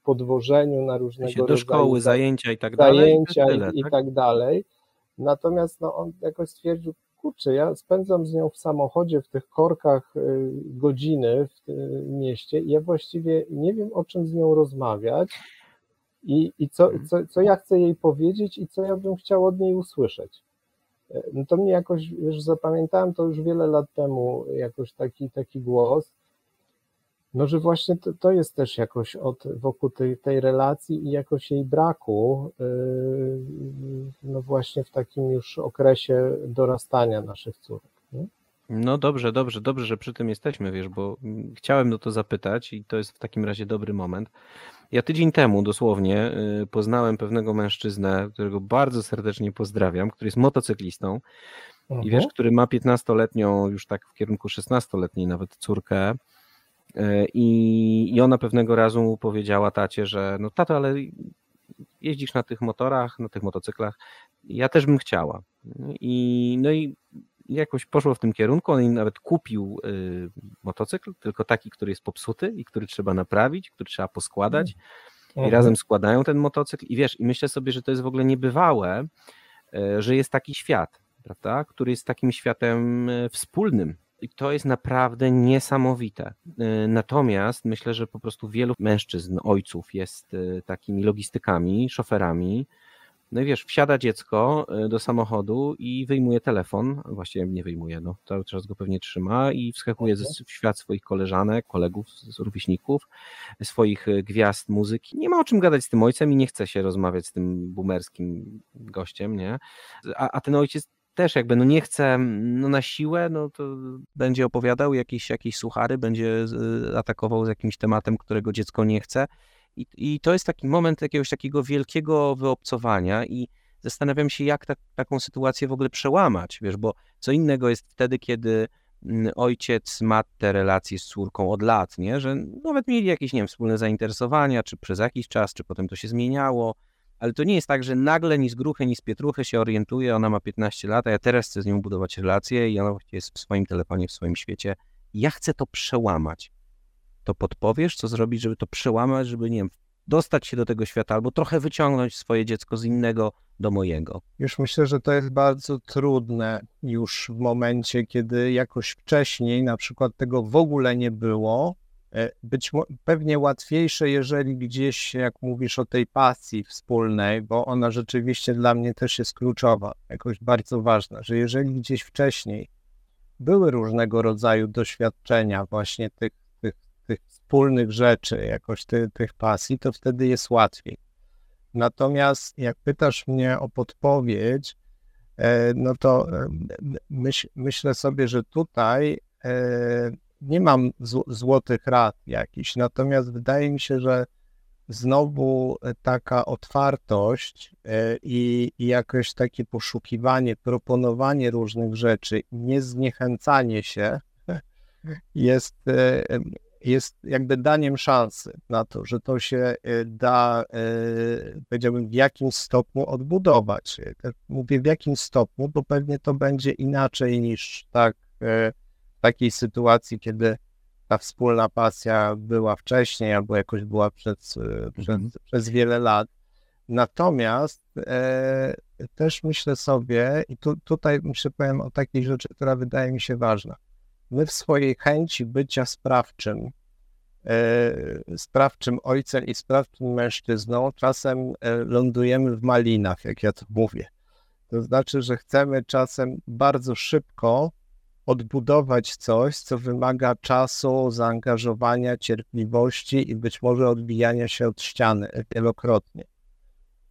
podwożeniu, na różnego do rodzaju szkoły, zajęcia i tak dalej. Zajęcia i, tyle, i, tak? tak dalej. Natomiast no, on jakoś stwierdził, kurczę, ja spędzam z nią w samochodzie, w tych korkach y, godziny w tym mieście i ja właściwie nie wiem, o czym z nią rozmawiać i, i co, co, co ja chcę jej powiedzieć i co ja bym chciał od niej usłyszeć. No to mnie jakoś, już zapamiętałem to już wiele lat temu, jakoś taki, taki głos, no że właśnie to, to jest też jakoś od, wokół tej, tej relacji i jakoś jej braku, yy, no właśnie w takim już okresie dorastania naszych córek. No dobrze, dobrze, dobrze, że przy tym jesteśmy, wiesz, bo chciałem o to zapytać i to jest w takim razie dobry moment. Ja tydzień temu dosłownie y, poznałem pewnego mężczyznę, którego bardzo serdecznie pozdrawiam, który jest motocyklistą i wiesz, który ma 15-letnią, już tak w kierunku 16-letniej nawet córkę. Y, I, I ona pewnego razu mu powiedziała tacie, że no tato, ale jeździsz na tych motorach, na tych motocyklach, ja też bym chciała. I, no i jakoś poszło w tym kierunku. On nawet kupił y, motocykl, tylko taki, który jest popsuty i który trzeba naprawić, który trzeba poskładać. I mhm. razem składają ten motocykl. I wiesz, i myślę sobie, że to jest w ogóle niebywałe, y, że jest taki świat, prawda, który jest takim światem y, wspólnym. I to jest naprawdę niesamowite. Y, natomiast myślę, że po prostu wielu mężczyzn, ojców jest y, takimi logistykami, szoferami, no i wiesz, wsiada dziecko e, do samochodu i wyjmuje telefon, właściwie nie wyjmuje, no cały czas go pewnie trzyma i wskakuje okay. w świat swoich koleżanek, kolegów, z rówieśników, swoich e, gwiazd muzyki. Nie ma o czym gadać z tym ojcem i nie chce się rozmawiać z tym boomerskim gościem, nie? A, a ten ojciec też jakby no nie chce no na siłę, no to będzie opowiadał jakieś, jakieś suchary, będzie atakował z jakimś tematem, którego dziecko nie chce i, I to jest taki moment jakiegoś takiego wielkiego wyobcowania i zastanawiam się, jak ta, taką sytuację w ogóle przełamać, wiesz, bo co innego jest wtedy, kiedy mm, ojciec ma te relacje z córką od lat, nie? że nawet mieli jakieś, nie wiem, wspólne zainteresowania, czy przez jakiś czas, czy potem to się zmieniało, ale to nie jest tak, że nagle ni z gruchy, ni z pietruchy się orientuje, ona ma 15 lat, a ja teraz chcę z nią budować relacje i ona jest w swoim telefonie, w swoim świecie. Ja chcę to przełamać to podpowiesz, co zrobić, żeby to przełamać, żeby, nie wiem, dostać się do tego świata, albo trochę wyciągnąć swoje dziecko z innego do mojego. Już myślę, że to jest bardzo trudne już w momencie, kiedy jakoś wcześniej na przykład tego w ogóle nie było. E, być pewnie łatwiejsze, jeżeli gdzieś, jak mówisz o tej pasji wspólnej, bo ona rzeczywiście dla mnie też jest kluczowa, jakoś bardzo ważna, że jeżeli gdzieś wcześniej były różnego rodzaju doświadczenia właśnie tych, tych, wspólnych rzeczy, jakoś ty, tych pasji, to wtedy jest łatwiej. Natomiast jak pytasz mnie o podpowiedź, e, no to e, myśl, myślę sobie, że tutaj e, nie mam złotych rad jakichś, natomiast wydaje mi się, że znowu taka otwartość i, i jakoś takie poszukiwanie, proponowanie różnych rzeczy, nie zniechęcanie się [laughs] jest jest jakby daniem szansy na to, że to się y, da, y, powiedziałbym, w jakimś stopniu odbudować. Mówię w jakim stopniu, bo pewnie to będzie inaczej niż tak, w takiej sytuacji, kiedy ta wspólna pasja była wcześniej albo jakoś była przez, mhm. przez, przez wiele lat. Natomiast e, też myślę sobie, i tu, tutaj myślę, powiem o takiej rzeczy, która wydaje mi się ważna my w swojej chęci bycia sprawczym, e, sprawczym ojcem i sprawczym mężczyzną, czasem e, lądujemy w malinach, jak ja to mówię. To znaczy, że chcemy czasem bardzo szybko odbudować coś, co wymaga czasu, zaangażowania, cierpliwości i być może odbijania się od ściany wielokrotnie.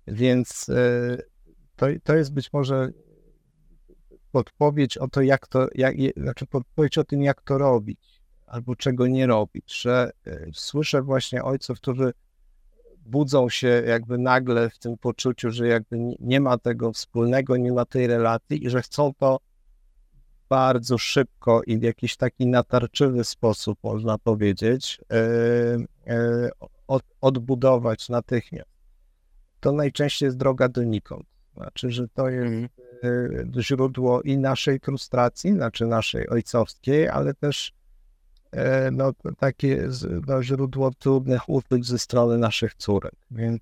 Więc e, to, to jest być może podpowiedź o to, jak to, jak, znaczy podpowiedź o tym, jak to robić, albo czego nie robić, że e, słyszę właśnie ojców, którzy budzą się jakby nagle w tym poczuciu, że jakby nie ma tego wspólnego, nie ma tej relacji i że chcą to bardzo szybko i w jakiś taki natarczywy sposób, można powiedzieć, yy, od, odbudować natychmiast. To najczęściej jest droga donikąd. Znaczy, że to jest e, źródło i naszej frustracji, znaczy naszej ojcowskiej, ale też e, no, takie no, źródło trudnych uczuć ze strony naszych córek. Więc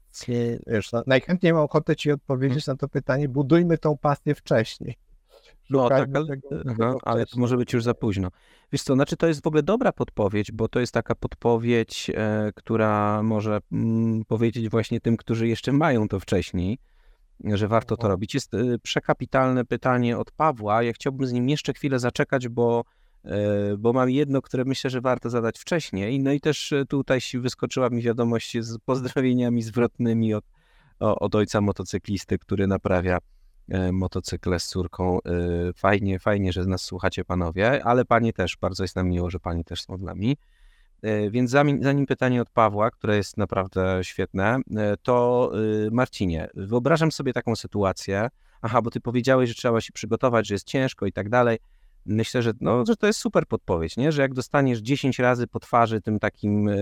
wiesz, no, najchętniej mam ochotę Ci odpowiedzieć na to pytanie, budujmy tą pasję wcześniej. No tak, ale, aha, ale to może być już za późno. Wiesz co, znaczy to jest w ogóle dobra podpowiedź, bo to jest taka podpowiedź, e, która może mm, powiedzieć właśnie tym, którzy jeszcze mają to wcześniej, że warto to robić. Jest y, przekapitalne pytanie od Pawła. Ja chciałbym z nim jeszcze chwilę zaczekać, bo, e, bo mam jedno, które myślę, że warto zadać wcześniej. No i też e, tutaj wyskoczyła mi wiadomość z pozdrowieniami zwrotnymi od, od ojca motocyklisty, który naprawia e, motocykle z córką. Fajnie, fajnie, że nas słuchacie panowie, ale panie też, bardzo jest nam miło, że pani też są z nami. E, więc zanim, zanim pytanie od Pawła, które jest naprawdę świetne, e, to y, Marcinie, wyobrażam sobie taką sytuację. Aha, bo ty powiedziałeś, że trzeba się przygotować, że jest ciężko i tak dalej. Myślę, że, no, że to jest super podpowiedź, nie? że jak dostaniesz 10 razy po twarzy tym takim e,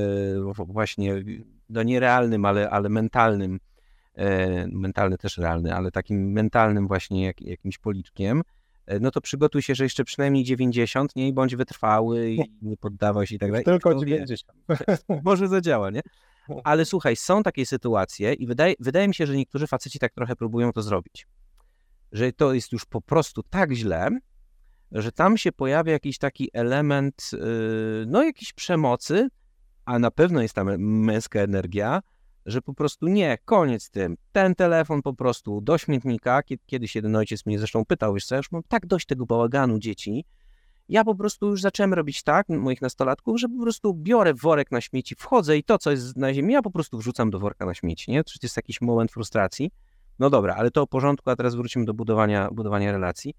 właśnie, no nierealnym, ale, ale mentalnym, mentalny też realny, ale takim mentalnym właśnie jak, jakimś policzkiem, no to przygotuj się, że jeszcze przynajmniej 90, nie? I bądź wytrwały i [laughs] nie poddawaj się i tak dalej. Tylko 90. [laughs] Może zadziała, nie? [laughs] Ale słuchaj, są takie sytuacje i wydaje, wydaje mi się, że niektórzy faceci tak trochę próbują to zrobić. Że to jest już po prostu tak źle, że tam się pojawia jakiś taki element, yy, no jakiejś przemocy, a na pewno jest tam męska energia, że po prostu nie, koniec tym. Ten telefon po prostu do śmietnika. Kiedyś jeden ojciec mnie zresztą pytał, wiesz co, ja już mam tak dość tego bałaganu dzieci. Ja po prostu już zacząłem robić tak, moich nastolatków, że po prostu biorę worek na śmieci, wchodzę i to, co jest na ziemi, ja po prostu wrzucam do worka na śmieci, nie? To jest jakiś moment frustracji. No dobra, ale to o porządku, a teraz wrócimy do budowania, budowania relacji.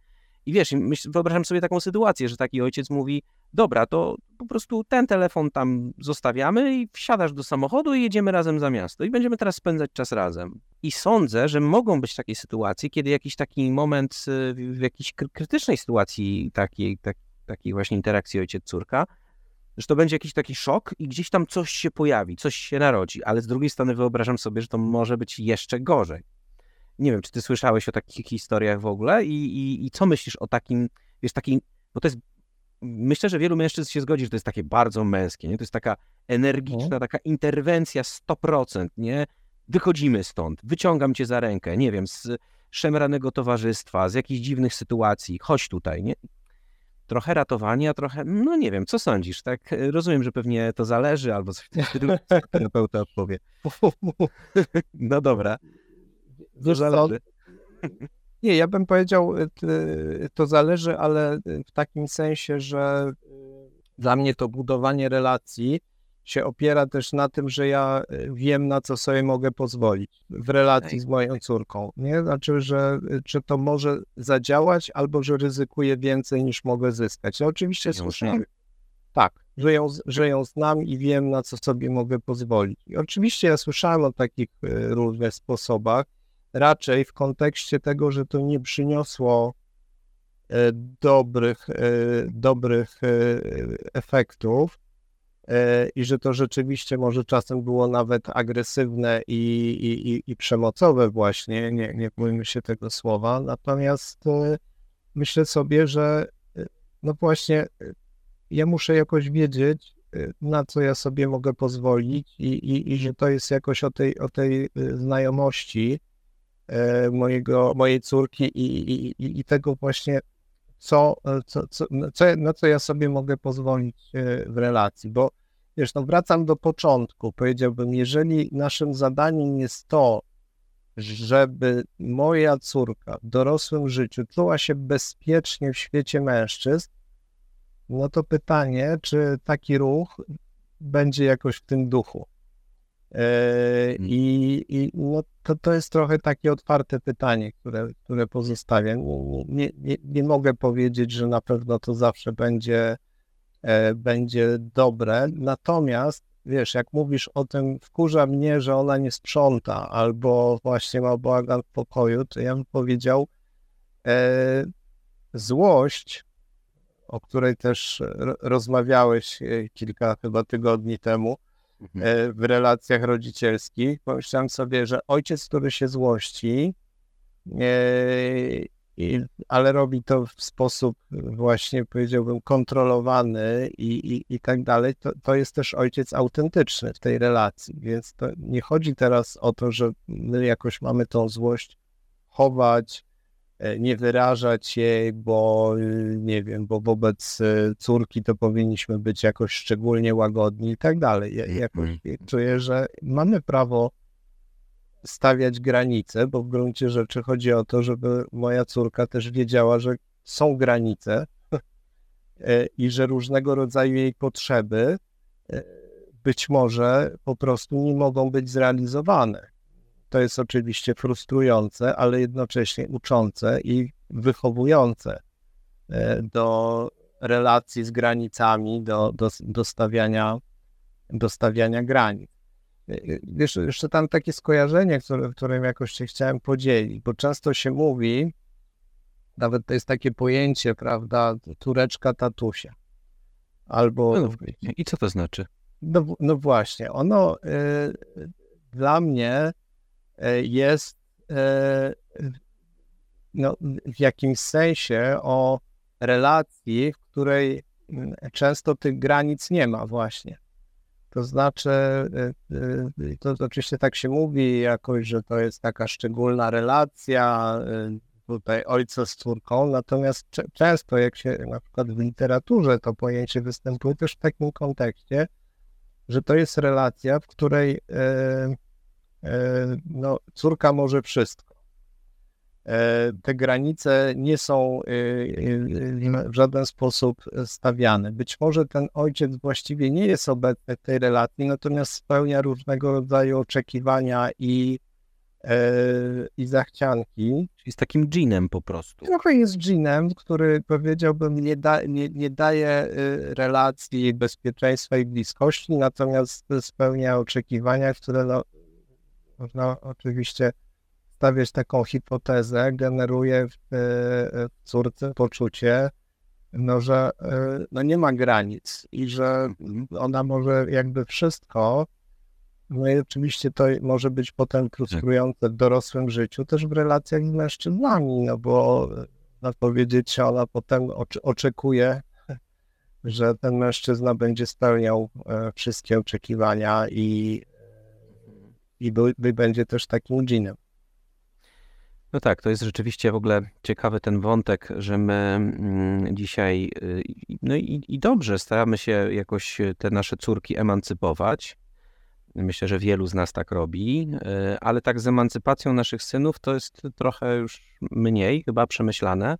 I wiesz, myśl, wyobrażam sobie taką sytuację, że taki ojciec mówi, dobra, to po prostu ten telefon tam zostawiamy i wsiadasz do samochodu i jedziemy razem za miasto i będziemy teraz spędzać czas razem. I sądzę, że mogą być takie sytuacje, kiedy jakiś taki moment y, w jakiejś krytycznej sytuacji takiej, tak, takiej właśnie interakcji ojciec-córka, że to będzie jakiś taki szok i gdzieś tam coś się pojawi, coś się narodzi, ale z drugiej strony wyobrażam sobie, że to może być jeszcze gorzej. Nie wiem, czy ty słyszałeś o takich historiach w ogóle i, i, i co myślisz o takim, wiesz, takim, bo to jest myślę, że wielu mężczyzn się zgodzi, że to jest takie bardzo męskie, nie? To jest taka energiczna, Mhm. taka interwencja 100%, nie? Wychodzimy stąd, wyciągam cię za rękę, nie wiem, z szemranego towarzystwa, z jakichś dziwnych sytuacji, chodź tutaj, nie? Trochę ratowania, trochę, no nie wiem, co sądzisz, tak? Rozumiem, że pewnie to zależy, albo coś terapeuta odpowie. [laughs] No dobra, Wiesz co, zależy. Nie, ja bym powiedział, y, to zależy, ale y, w takim sensie, że y, dla mnie to budowanie relacji się opiera też na tym, że ja wiem, na co sobie mogę pozwolić w relacji z moją córką. Nie? Znaczy, że czy to może zadziałać, albo że ryzykuję więcej niż mogę zyskać. No, oczywiście znam. Tak, że ją, że ją znam i wiem, na co sobie mogę pozwolić. I oczywiście ja słyszałem o takich różnych sposobach, raczej w kontekście tego, że to nie przyniosło e, dobrych, e, dobrych e, efektów i że to rzeczywiście może czasem było nawet agresywne i, i, i, przemocowe właśnie, nie, nie bójmy się tego słowa, natomiast myślę sobie, że no właśnie ja muszę jakoś wiedzieć, na co ja sobie mogę pozwolić i, i, i że to jest jakoś o tej, o tej znajomości, mojego, mojej córki i, i, i- tego właśnie, co, e, co, co, co, na co ja sobie mogę pozwolić e, w relacji, bo wiesz, no wracam do początku, powiedziałbym, jeżeli naszym zadaniem jest to, żeby moja córka w dorosłym życiu czuła się bezpiecznie w świecie mężczyzn, no to pytanie, czy taki ruch będzie jakoś w tym duchu. E, I, i no to, to jest trochę takie otwarte pytanie, które, które pozostawiam. Nie, nie, nie, mogę powiedzieć, że na pewno to zawsze będzie, e, będzie dobre. Natomiast, wiesz, jak mówisz o tym, wkurza mnie, że ona nie sprząta albo właśnie ma bałagan w pokoju, to ja bym powiedział, e, złość, o której też ro- rozmawiałeś e, kilka chyba tygodni temu, e, w relacjach rodzicielskich. Pomyślałem sobie, że ojciec, który się złości, e, ale robi to w sposób właśnie, powiedziałbym, kontrolowany i, i, i tak dalej, to, to jest też ojciec autentyczny w tej relacji. Więc to nie chodzi teraz o to, że my jakoś mamy tą złość chować, e, nie wyrażać jej, bo y, nie wiem, bo wobec y, córki to powinniśmy być jakoś szczególnie łagodni i tak dalej. Ja jakoś czuję, że mamy prawo stawiać granice, bo w gruncie rzeczy chodzi o to, żeby moja córka też wiedziała, że są granice e, i że różnego rodzaju jej potrzeby e, być może po prostu nie mogą być zrealizowane. To jest oczywiście frustrujące, ale jednocześnie uczące i wychowujące e, do relacji z granicami, do, do, do, stawiania, do stawiania granic. E, Wiesz, jeszcze tam takie skojarzenie, które, którym jakoś się chciałem podzielić, bo często się mówi, nawet to jest takie pojęcie, prawda, tureczka tatusia. Albo No, I co to znaczy? no, no właśnie, ono y, dla mnie jest y, no, w jakimś sensie o relacji, w której mm, często tych granic nie ma właśnie. To znaczy, y, y, to oczywiście tak się mówi jakoś, że to jest taka szczególna relacja tutaj ojca z córką, natomiast często jak się na przykład w literaturze to pojęcie występuje też w takim kontekście, że to jest relacja, w której e, e, no, córka może wszystko. E, te granice nie są e, e, w żaden sposób stawiane. Być może ten ojciec właściwie nie jest obecny w tej relacji, natomiast spełnia różnego rodzaju oczekiwania i, e, i zachcianki. Czyli z takim dżinem po prostu. Trochę jest dżinem, który powiedziałbym nie, da, nie, nie daje relacji bezpieczeństwa i bliskości, natomiast spełnia oczekiwania, które no, można oczywiście stawiać taką hipotezę, generuje w, y, w córce poczucie, no, że y, no, nie ma granic i że ona może jakby wszystko, no i oczywiście to może być potem frustrujące w dorosłym życiu, też w relacjach z mężczyznami, no bo można powiedzieć, ona potem oczekuje [laughs] że ten mężczyzna będzie spełniał e, wszystkie oczekiwania i, i będzie też takim dżinem. No tak, to jest rzeczywiście w ogóle ciekawy ten wątek, że my mm, dzisiaj, y, no i, i dobrze, staramy się jakoś te nasze córki emancypować. Myślę, że wielu z nas tak robi, y, ale tak z emancypacją naszych synów to jest trochę już mniej chyba przemyślane.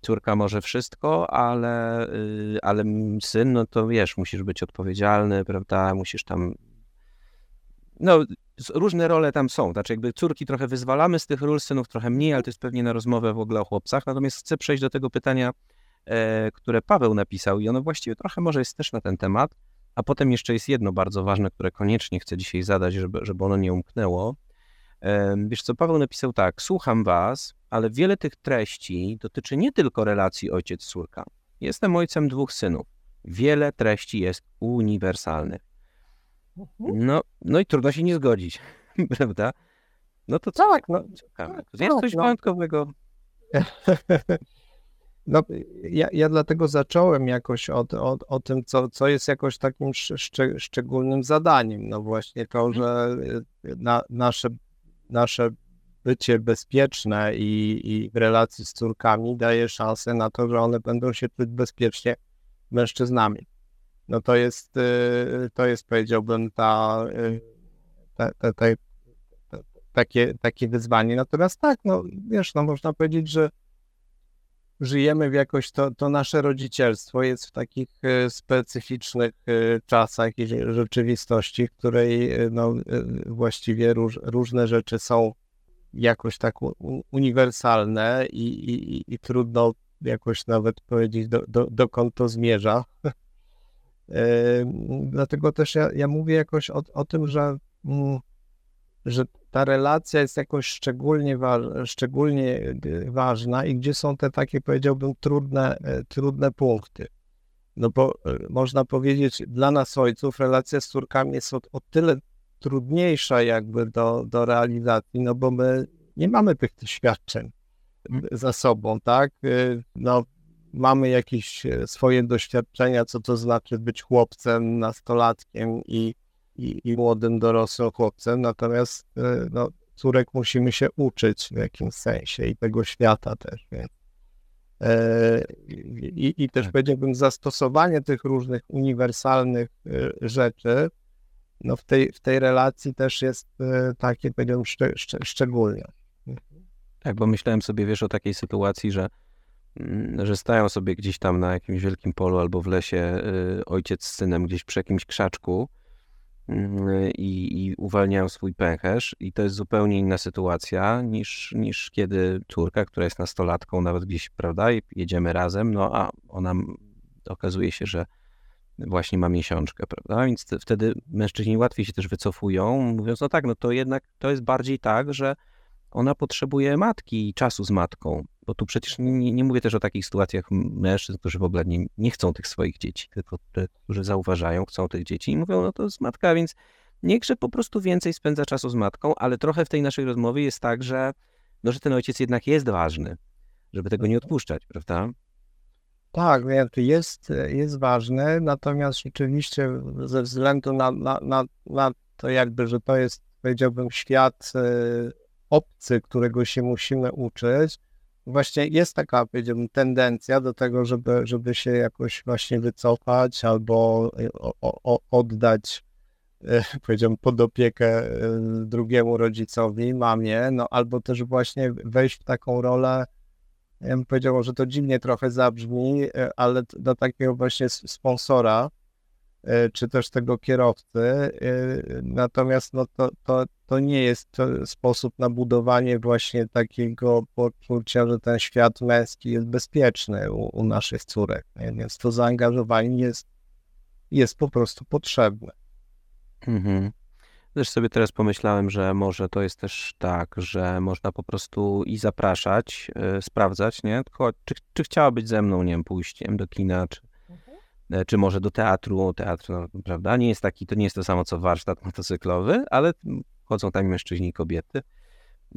Córka może wszystko, ale, y, ale syn, no to wiesz, musisz być odpowiedzialny, prawda? Musisz tam no, różne role tam są. Znaczy, jakby córki trochę wyzwalamy z tych ról, synów trochę mniej, ale to jest pewnie na rozmowę w ogóle o chłopcach. Natomiast chcę przejść do tego pytania, e, które Paweł napisał, i ono właściwie trochę może jest też na ten temat. A potem jeszcze jest jedno bardzo ważne, które koniecznie chcę dzisiaj zadać, żeby, żeby ono nie umknęło. E, wiesz co, Paweł napisał tak: Słucham was, ale wiele tych treści dotyczy nie tylko relacji ojciec-córka. Jestem ojcem dwóch synów. Wiele treści jest uniwersalnych. Mhm. No, no i trudno się nie zgodzić, [laughs] prawda? No to co? Tak, no, tak, jest coś no. wyjątkowego. [laughs] No, ja, ja dlatego zacząłem jakoś od, od, o tym, co, co jest jakoś takim szcze, szczególnym zadaniem. No właśnie to, mhm. że y, na, nasze, nasze bycie bezpieczne i, i w relacji z córkami daje szansę na to, że one będą się czuć bezpiecznie mężczyznami no to jest, y, to jest powiedziałbym ta, y, ta, ta, ta, takie, takie wyzwanie. Natomiast tak, no wiesz, no można powiedzieć, że żyjemy w jakoś, to, to nasze rodzicielstwo jest w takich y, specyficznych czasach i rzeczywistości, w której no, właściwie róż, różne rzeczy są jakoś tak uniwersalne i, i, i trudno jakoś nawet powiedzieć, do, do, dokąd to zmierza. Dlatego też ja, ja mówię jakoś o, o tym, że, mm, że ta relacja jest jakoś szczególnie, szczególnie y, ważna i gdzie są te takie, powiedziałbym, trudne, e, trudne punkty. No bo e, można powiedzieć, dla nas ojców relacja z córkami jest o, o tyle trudniejsza jakby do, do realizacji, no bo my nie mamy tych doświadczeń mm. za sobą, tak? Y, no, mamy jakieś e, swoje doświadczenia, co to znaczy być chłopcem, nastolatkiem i, i, i młodym, dorosłym chłopcem, natomiast e, no, córek musimy się uczyć w jakimś sensie i tego świata też, więc e, i, i też tak. powiedziałbym zastosowanie tych różnych uniwersalnych rzeczy no w, tej, w tej relacji też jest takie, powiedziałbym, szcze, szcze, szczególne. Tak, bo myślałem sobie, wiesz, o takiej sytuacji, że że stają sobie gdzieś tam na jakimś wielkim polu albo w lesie y, ojciec z synem gdzieś przy jakimś krzaczku mm, i, i uwalniają swój pęcherz. I to jest zupełnie inna sytuacja niż, niż kiedy córka, która jest nastolatką, nawet gdzieś, prawda, jedziemy razem, no a ona okazuje się, że właśnie ma miesiączkę, prawda, więc wtedy mężczyźni łatwiej się też wycofują, mówiąc, no tak, no to jednak to jest bardziej tak, że ona potrzebuje matki i czasu z matką, bo tu przecież nie, nie, mówię też o takich sytuacjach mężczyzn, którzy w ogóle nie, nie chcą tych swoich dzieci, tylko te, którzy zauważają, chcą tych dzieci i mówią, no to jest matka, więc niechże po prostu więcej spędza czasu z matką, ale trochę w tej naszej rozmowie jest tak, że, no, że ten ojciec jednak jest ważny, żeby tego nie odpuszczać, prawda? Tak, jest, jest ważny, natomiast rzeczywiście ze względu na, na, na, na to jakby, że to jest, powiedziałbym, świat e, obcy, którego się musimy uczyć, właśnie jest taka, powiedziałbym, tendencja do tego, żeby, żeby się jakoś właśnie wycofać albo e, o, o, oddać, e, [laughs] powiedziałbym, pod opiekę e, drugiemu rodzicowi, mamie, no albo też właśnie wejść w taką rolę, ja bym powiedział, że to dziwnie trochę zabrzmi, ale do takiego właśnie sponsora, czy też tego kierowcy. E, natomiast no to, to, to nie jest sposób na budowanie właśnie takiego poczucia, że ten świat męski jest bezpieczny u, u naszych córek. Więc to zaangażowanie jest, jest po prostu potrzebne. Mhm. Też sobie teraz pomyślałem, że może to jest też tak, że można po prostu i zapraszać, yy, sprawdzać, nie? czy, czy chciała być ze mną, nie wiem, pójściem do kina, czy, E, czy może do teatru, teatr, no, prawda, nie jest taki, to nie jest to samo co warsztat [laughs] motocyklowy, ale chodzą tam mężczyźni i kobiety.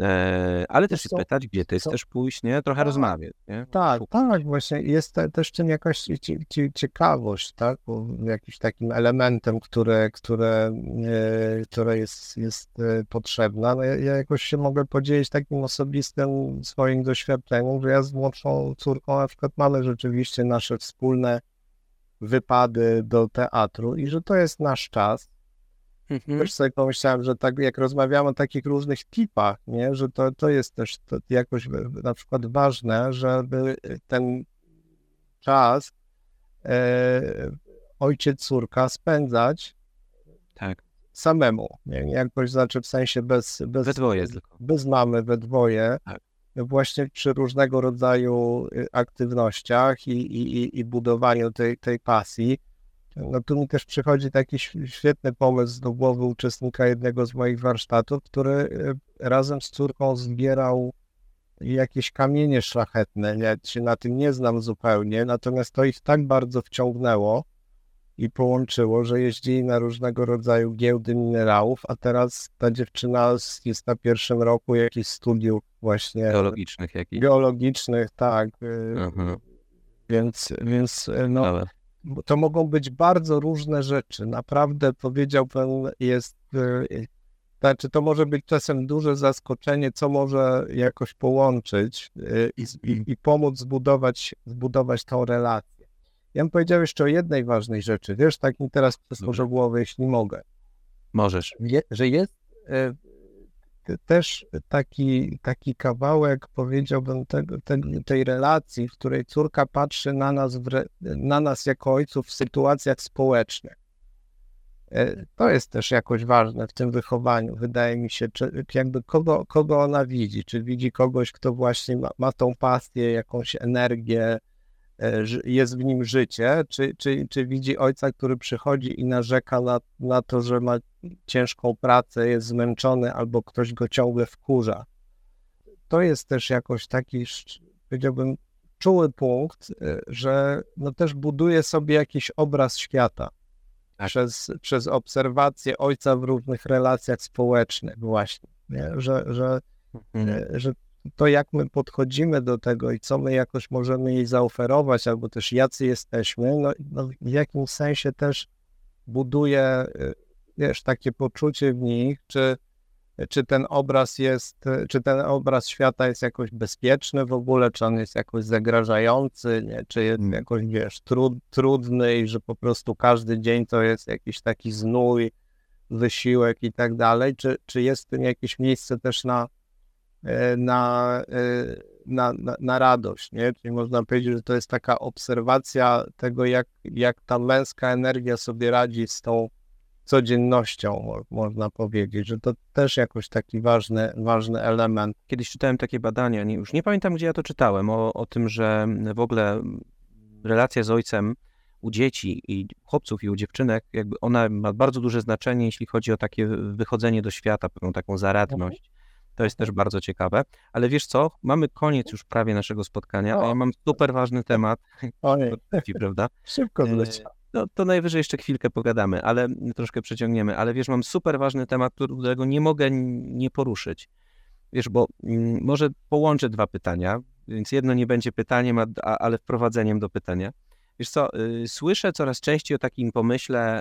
E, ale też co- pytać, gdzie ty co- chcesz pójść, nie? Trochę Tak. rozmawiać, nie? Tak, tak, właśnie jest te, też tym jakaś cie, cie, ciekawość, tak, jakimś takim elementem, które, które, e, które jest, jest e, potrzebna. No ja, ja jakoś się mogę podzielić takim osobistym swoim doświadczeniem, że ja z młodszą córką na przykład mamy rzeczywiście nasze wspólne wypady do teatru i że to jest nasz czas. Mhm. Też sobie pomyślałem, że tak jak rozmawiamy o takich różnych tipach, nie, że to, to jest też to jakoś na przykład ważne, żeby ten czas e, ojciec, córka spędzać Tak, samemu, nie jakoś znaczy w sensie bez, bez, we dwoje tylko. bez mamy we dwoje, Tak. Właśnie przy różnego rodzaju y, aktywnościach i, i, i- budowaniu tej, tej pasji. No tu mi też przychodzi taki świetny pomysł do głowy uczestnika jednego z moich warsztatów, który y, razem z córką zbierał jakieś kamienie szlachetne. Ja się na tym nie znam zupełnie, natomiast to ich tak bardzo wciągnęło i połączyło, że jeździli na różnego rodzaju giełdy minerałów, a teraz ta dziewczyna jest na pierwszym roku jakichś studiów właśnie Geologicznych jakichś. geologicznych, tak. y, Mhm. Więc, więc y, no, bo to mogą być bardzo różne rzeczy. Naprawdę powiedziałbym, jest. y, Znaczy, to może być czasem duże zaskoczenie, co może jakoś połączyć i, i, i pomóc zbudować, zbudować tą relację. Ja bym powiedział jeszcze o jednej ważnej rzeczy. Wiesz, tak mi teraz przyszło do głowy, jeśli mogę. Możesz. Je, że jest e, też taki, taki kawałek, powiedziałbym, tego, te, tej relacji, w której córka patrzy na nas, re- na nas jako ojców w sytuacjach społecznych. E, To jest też jakoś ważne w tym wychowaniu, wydaje mi się, czy jakby kogo, kogo ona widzi, czy widzi kogoś, kto właśnie ma, ma tą pasję, jakąś energię, jest w nim życie, czy, czy, czy widzi ojca, który przychodzi i narzeka na, na to, że ma ciężką pracę, jest zmęczony albo ktoś go ciągle wkurza. To jest też jakoś taki, powiedziałbym, czuły punkt, y, że no też buduje sobie jakiś obraz świata Tak. przez, przez obserwację ojca w różnych relacjach społecznych właśnie, nie? Że, że, Mhm. e, że to jak my podchodzimy do tego i co my jakoś możemy jej zaoferować, albo też jacy jesteśmy, no, no w jakimś sensie też buduje, e, wiesz, takie poczucie w nich, czy, czy ten obraz jest, czy ten obraz świata jest jakoś bezpieczny w ogóle, czy on jest jakoś zagrażający, nie? czy jest Mm. jakoś, wiesz, trud, trudny i że po prostu każdy dzień to jest jakiś taki znój, wysiłek i tak dalej, czy, czy jest w tym jakieś miejsce też na, na, e, na, na, na radość, nie? Czyli można powiedzieć, że to jest taka obserwacja tego, jak, jak ta męska energia sobie radzi z tą codziennością, mo- można powiedzieć, że to też jakoś taki ważny, ważny element. Kiedyś czytałem takie badania, nie, już nie pamiętam, gdzie ja to czytałem, o, o tym, że w ogóle relacja z ojcem u dzieci i chłopców i u dziewczynek, jakby ona ma bardzo duże znaczenie, jeśli chodzi o takie wychodzenie do świata, pewną taką zaradność. To jest też bardzo ciekawe. Ale wiesz co? Mamy koniec już prawie naszego spotkania, a ja mam super ważny temat. Ojej, prawda? [laughs] szybko E, zleciał. No, to najwyżej jeszcze chwilkę pogadamy, ale troszkę przeciągniemy. Ale wiesz, mam super ważny temat, którego nie mogę nie poruszyć. Wiesz, bo mm, może połączę dwa pytania, więc jedno nie będzie pytaniem, a, a, ale wprowadzeniem do pytania. Wiesz co, y, słyszę coraz częściej o takim pomyśle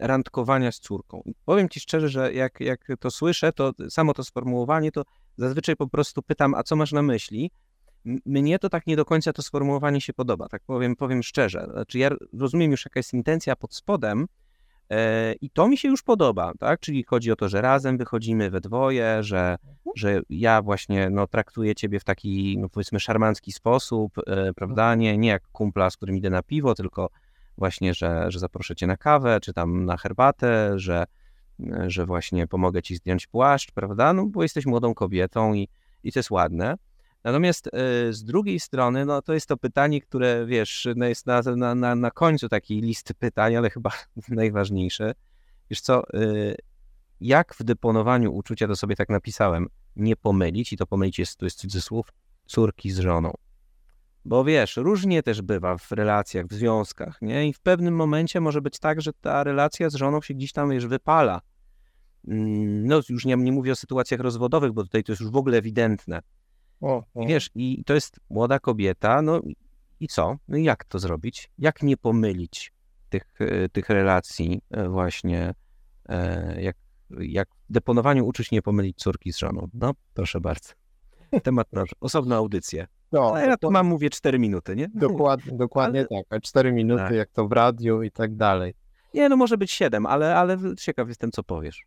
randkowania z córką. Powiem ci szczerze, że jak, jak to słyszę, to samo to sformułowanie, to zazwyczaj po prostu pytam, a co masz na myśli? Mnie to tak nie do końca to sformułowanie się podoba, tak powiem, powiem szczerze. Znaczy ja rozumiem już jaka jest intencja pod spodem i to mi się już podoba, tak? Czyli chodzi o to, że razem wychodzimy we dwoje, że, że ja właśnie no, traktuję ciebie w taki, no, powiedzmy, szarmancki sposób, e, prawda? Nie, nie jak kumpla, z którym idę na piwo, tylko właśnie, że, że zaproszę cię na kawę, czy tam na herbatę, że, że właśnie pomogę ci zdjąć płaszcz, prawda? No bo jesteś młodą kobietą i, i to jest ładne. Natomiast e, z drugiej strony, no to jest to pytanie, które wiesz, no jest na, na, na, końcu takiej listy pytań, ale chyba [laughs] najważniejsze. Wiesz co, e, jak w deponowaniu uczucia, to sobie tak napisałem, nie pomylić, i to pomylić jest, to jest cudzysłów, córki z żoną. Bo wiesz, różnie też bywa w relacjach, w związkach, nie? I w pewnym momencie może być tak, że ta relacja z żoną się gdzieś tam, wiesz, wypala. mm, no już nie, nie mówię o sytuacjach rozwodowych, bo tutaj to jest już w ogóle ewidentne. O, o. I wiesz, i to jest młoda kobieta, no i co? No jak to zrobić? Jak nie pomylić tych, e, tych relacji e, właśnie, e, jak, jak w deponowaniu uczyć nie pomylić córki z żoną? No, proszę bardzo. Temat na [laughs] osobną audycję. No, Ale ja dokła- mam, mówię, 4 minuty, nie? Dokładnie, [laughs] dokładnie Ale- tak. A cztery minuty, Tak. jak to w radiu i tak dalej. Nie, no może być 7, ale, ale ciekaw jestem, co powiesz.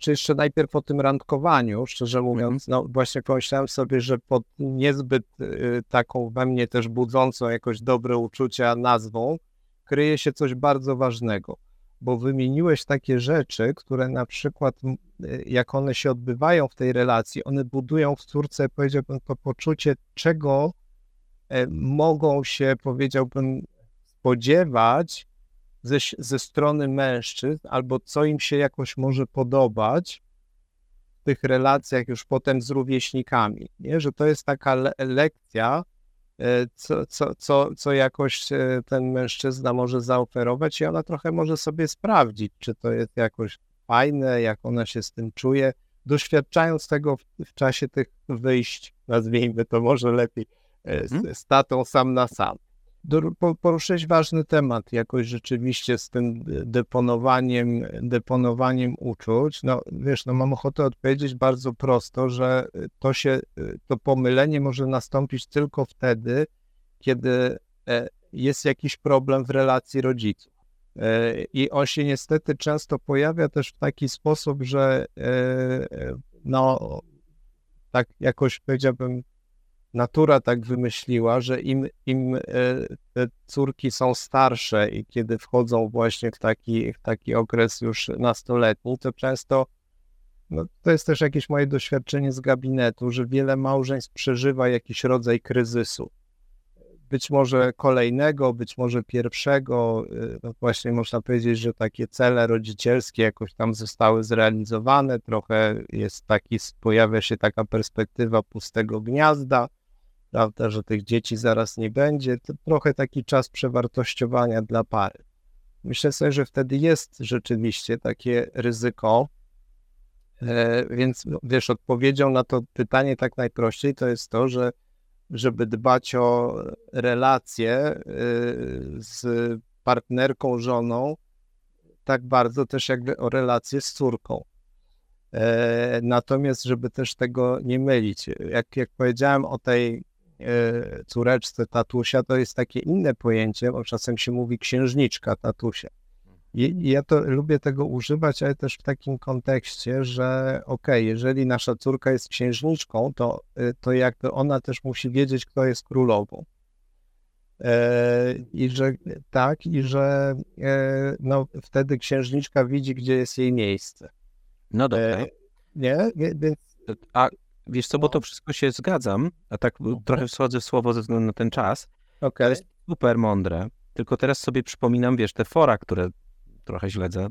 Czy jeszcze najpierw o tym randkowaniu, szczerze mówiąc, no właśnie pomyślałem sobie, że pod niezbyt y, taką we mnie też budzącą jakoś dobre uczucia nazwą kryje się coś bardzo ważnego, bo wymieniłeś takie rzeczy, które na przykład y, jak one się odbywają w tej relacji, one budują w córce, powiedziałbym, to poczucie, czego e, mogą się, powiedziałbym, spodziewać ze, ze strony mężczyzn, albo co im się jakoś może podobać w tych relacjach już potem z rówieśnikami, nie? że to jest taka le lekcja, e, co, co, co, co jakoś e, ten mężczyzna może zaoferować i ona trochę może sobie sprawdzić, czy to jest jakoś fajne, jak ona się z tym czuje, doświadczając tego w, w czasie tych wyjść, nazwijmy to może lepiej, e, z, z tatą sam na sam. Poruszyłeś ważny temat, jakoś rzeczywiście z tym deponowaniem, deponowaniem uczuć. No wiesz, no mam ochotę odpowiedzieć bardzo prosto, że to się, to pomylenie może nastąpić tylko wtedy, kiedy e, jest jakiś problem w relacji rodziców. E, I on się niestety często pojawia też w taki sposób, że e, no tak jakoś powiedziałbym natura tak wymyśliła, że im, im e, te córki są starsze i kiedy wchodzą właśnie w taki, w taki okres już nastoletni, to często, no to jest też jakieś moje doświadczenie z gabinetu, że wiele małżeństw przeżywa jakiś rodzaj kryzysu. Być może kolejnego, być może pierwszego, e, no właśnie można powiedzieć, że takie cele rodzicielskie jakoś tam zostały zrealizowane, trochę jest taki, pojawia się taka perspektywa pustego gniazda, prawda, że tych dzieci zaraz nie będzie, to trochę taki czas przewartościowania dla pary. Myślę sobie, że wtedy jest rzeczywiście takie ryzyko, e, więc no, wiesz, odpowiedzią na to pytanie tak najprościej to jest to, że żeby dbać o relacje e, z partnerką, żoną, tak bardzo też jakby o relacje z córką. E, Natomiast, żeby też tego nie mylić, jak, jak powiedziałem o tej córeczce tatusia, to jest takie inne pojęcie, bo czasem się mówi księżniczka tatusia. I, ja to lubię tego używać, ale też w takim kontekście, że okej, jeżeli nasza córka jest księżniczką, to, e, to jakby ona też musi wiedzieć, kto jest królową. E, I że tak, i że e, no, wtedy księżniczka widzi, gdzie jest jej miejsce. No dobra. E, nie? Nie? Więc A wiesz co, bo to wszystko się zgadzam, a tak trochę wschodzę w słowo ze względu na ten czas. okej. Super mądre. Tylko teraz sobie przypominam, wiesz, te fora, które trochę śledzę.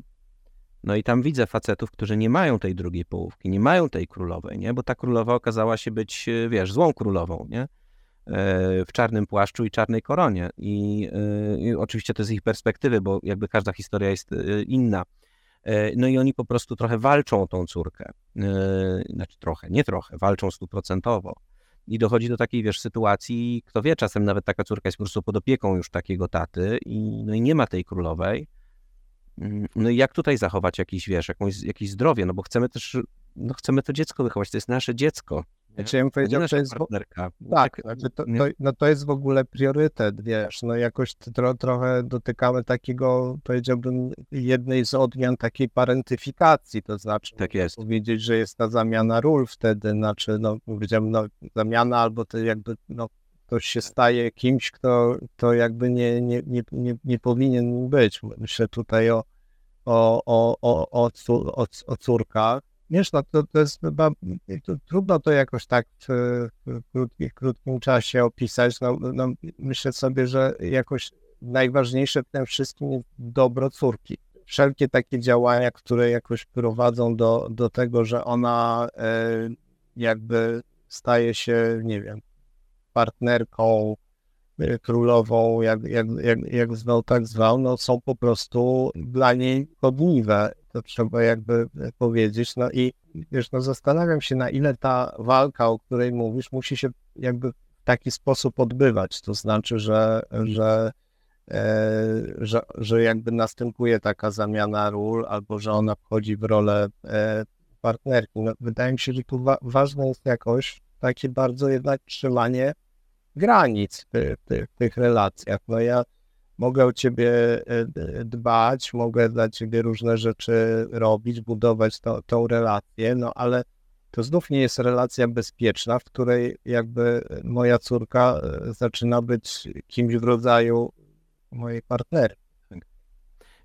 No i tam widzę facetów, którzy nie mają tej drugiej połówki, nie mają tej królowej, nie? Bo ta królowa okazała się być, e, wiesz, złą królową, nie? E, W czarnym płaszczu i czarnej koronie. I, e, I oczywiście to z ich perspektywy, bo jakby każda historia jest inna. E, No i oni po prostu trochę walczą o tą córkę. E, Znaczy trochę, nie trochę, walczą stuprocentowo. I dochodzi do takiej, wiesz, sytuacji, kto wie, czasem nawet taka córka jest po prostu pod opieką już takiego taty i, no i nie ma tej królowej. Mm, No i jak tutaj zachować jakiś, wiesz, jakąś, jakieś zdrowie, no bo chcemy też, no chcemy to dziecko wychować, to jest nasze dziecko. Znaczy, ja bym To powiedział, to jest, partnerka. tak, Tak, znaczy to, to, no to jest w ogóle priorytet, wiesz, no jakoś tro, trochę dotykamy takiego, powiedziałbym, jednej z odmian takiej parentyfikacji, to znaczy Tak jest. powiedzieć, że jest ta zamiana ról wtedy, znaczy, no powiedziałem, no zamiana albo to jakby, no ktoś się staje kimś, kto, kto jakby nie, nie, nie, nie, nie powinien być. Myślę tutaj o, o, o, o, o, cór- o, o córkach. Wiesz, no to, to jest chyba, to, trudno to jakoś tak w, w krótkim, krótkim czasie opisać. No, no, myślę sobie, że jakoś najważniejsze w tym wszystkim jest dobro córki. Wszelkie takie działania, które jakoś prowadzą do, do tego, że ona e, jakby staje się, nie wiem, partnerką królową, jak, jak, jak, jak zwał, tak zwał, no są po prostu dla niej chodliwe. To trzeba jakby powiedzieć. No i wiesz, no zastanawiam się, na ile ta walka, o której mówisz, musi się jakby w taki sposób odbywać. To znaczy, że, że, e, że, że jakby następuje taka zamiana ról, albo że ona wchodzi w rolę e, partnerki. No, wydaje mi się, że tu wa ważne jest jakoś takie bardzo jednak trzymanie granic w tych, relacjach. No ja mogę o ciebie e, dbać, mogę dla ciebie różne rzeczy robić, budować to, tą relację, no ale to znów nie jest relacja bezpieczna, w której jakby moja córka e, zaczyna być kimś w rodzaju mojej partnerki.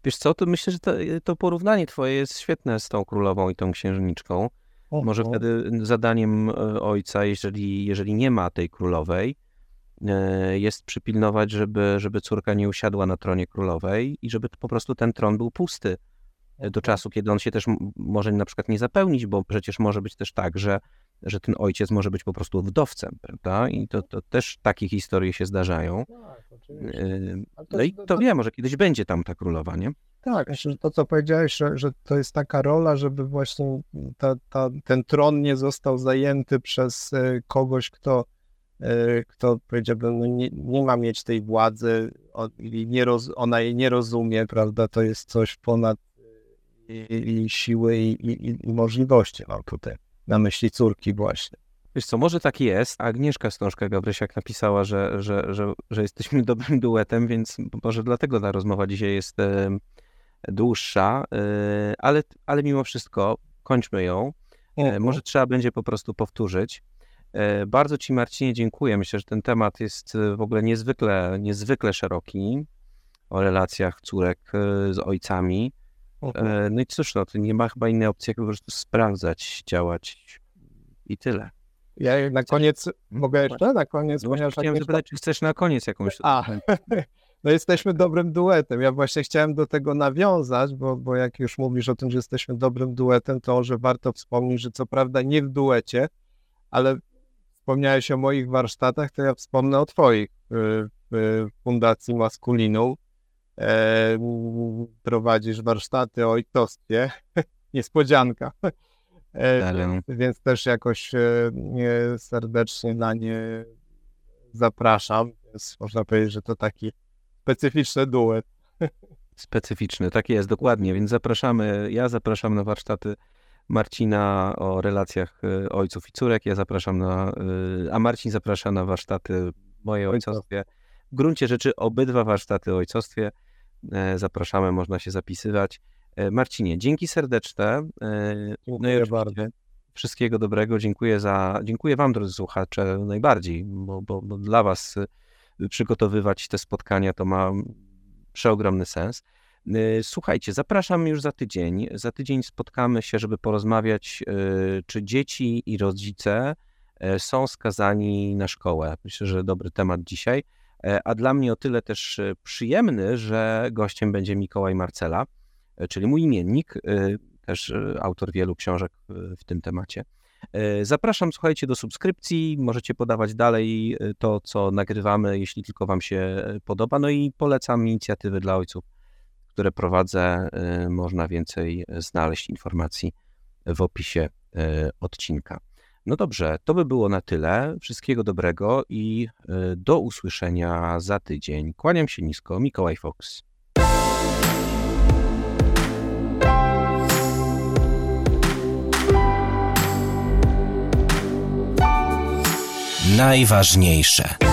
Wiesz co, to myślę, że to, to, porównanie twoje jest świetne z tą królową i tą księżniczką. Może wtedy zadaniem e, ojca, jeżeli, jeżeli nie ma tej królowej, E, jest przypilnować, żeby, żeby córka nie usiadła na tronie królowej i żeby po prostu ten tron był pusty e, do czasu, kiedy on się też może na przykład nie zapełnić, bo przecież może być też tak, że, że ten ojciec może być po prostu wdowcem, prawda? I to, to też takie historie się zdarzają. Tak, e, no i to wie, może kiedyś będzie tam ta królowa, nie? Tak, to, co powiedziałeś, że, że to jest taka rola, żeby właśnie ta, ta, ten tron nie został zajęty przez kogoś, kto E, kto powiedziałbym, no nie, nie ma mieć tej władzy, nie roz, ona jej nie rozumie, prawda, to jest coś ponad jej siły i, i, i możliwości, mam tutaj na myśli córki właśnie. Wiesz co, może tak jest. Agnieszka Stążka Gabrysiak napisała, że, że, że, że jesteśmy [laughs] dobrym duetem, więc może dlatego ta rozmowa dzisiaj jest e, dłuższa, e, ale, ale mimo wszystko kończmy ją. E, może trzeba będzie po prostu powtórzyć. E, bardzo Ci, Marcinie, dziękuję. Myślę, że ten temat jest e, w ogóle niezwykle, niezwykle szeroki o relacjach córek e, z ojcami. No i cóż, no, to nie ma chyba innej opcji, jak po prostu sprawdzać, działać i tyle. Ja na koniec, mogę jeszcze na koniec? No chciałem zapytać, czy chcesz na koniec jakąś... A, [laughs] no jesteśmy dobrym duetem. Ja właśnie chciałem do tego nawiązać, bo, bo jak już mówisz o tym, że jesteśmy dobrym duetem, to że warto wspomnieć, że co prawda nie w duecie, ale wspomniałeś o moich warsztatach, to ja wspomnę o Twoich w Fundacji Maskulinum. E, prowadzisz warsztaty o ojcostwie. [laughs] Niespodzianka. E, więc też jakoś e, serdecznie na nie zapraszam. Więc można powiedzieć, że to taki specyficzny duet. [laughs] Specyficzny, tak jest, dokładnie. Więc zapraszamy, ja zapraszam na warsztaty Marcina o relacjach y, ojców i córek. Ja zapraszam na, y, a Marcin zaprasza na warsztaty moje ojcostwie. W gruncie rzeczy obydwa warsztaty o ojcostwie e, zapraszamy, można się zapisywać. Marcinie, dzięki serdeczne. E, dziękuję no bardzo. Wszystkiego dobrego. Dziękuję za, dziękuję Wam, drodzy słuchacze, najbardziej, bo, bo, bo dla Was y, przygotowywać te spotkania to ma przeogromny sens. Y, słuchajcie, zapraszam już za tydzień. Za tydzień spotkamy się, żeby porozmawiać, y, czy dzieci i rodzice e, są skazani na szkołę. Myślę, że dobry temat dzisiaj. A dla mnie o tyle też przyjemny, że gościem będzie Mikołaj Marcela, czyli mój imiennik, też autor wielu książek w tym temacie. Zapraszam, słuchajcie, do subskrypcji. Możecie podawać dalej to, co nagrywamy, jeśli tylko Wam się podoba. No i polecam inicjatywy dla ojców które prowadzę, y, można więcej znaleźć informacji w opisie y, odcinka. No dobrze, to by było na tyle. Wszystkiego dobrego i y, do usłyszenia za tydzień. Kłaniam się nisko, Mikołaj Fox. Najważniejsze.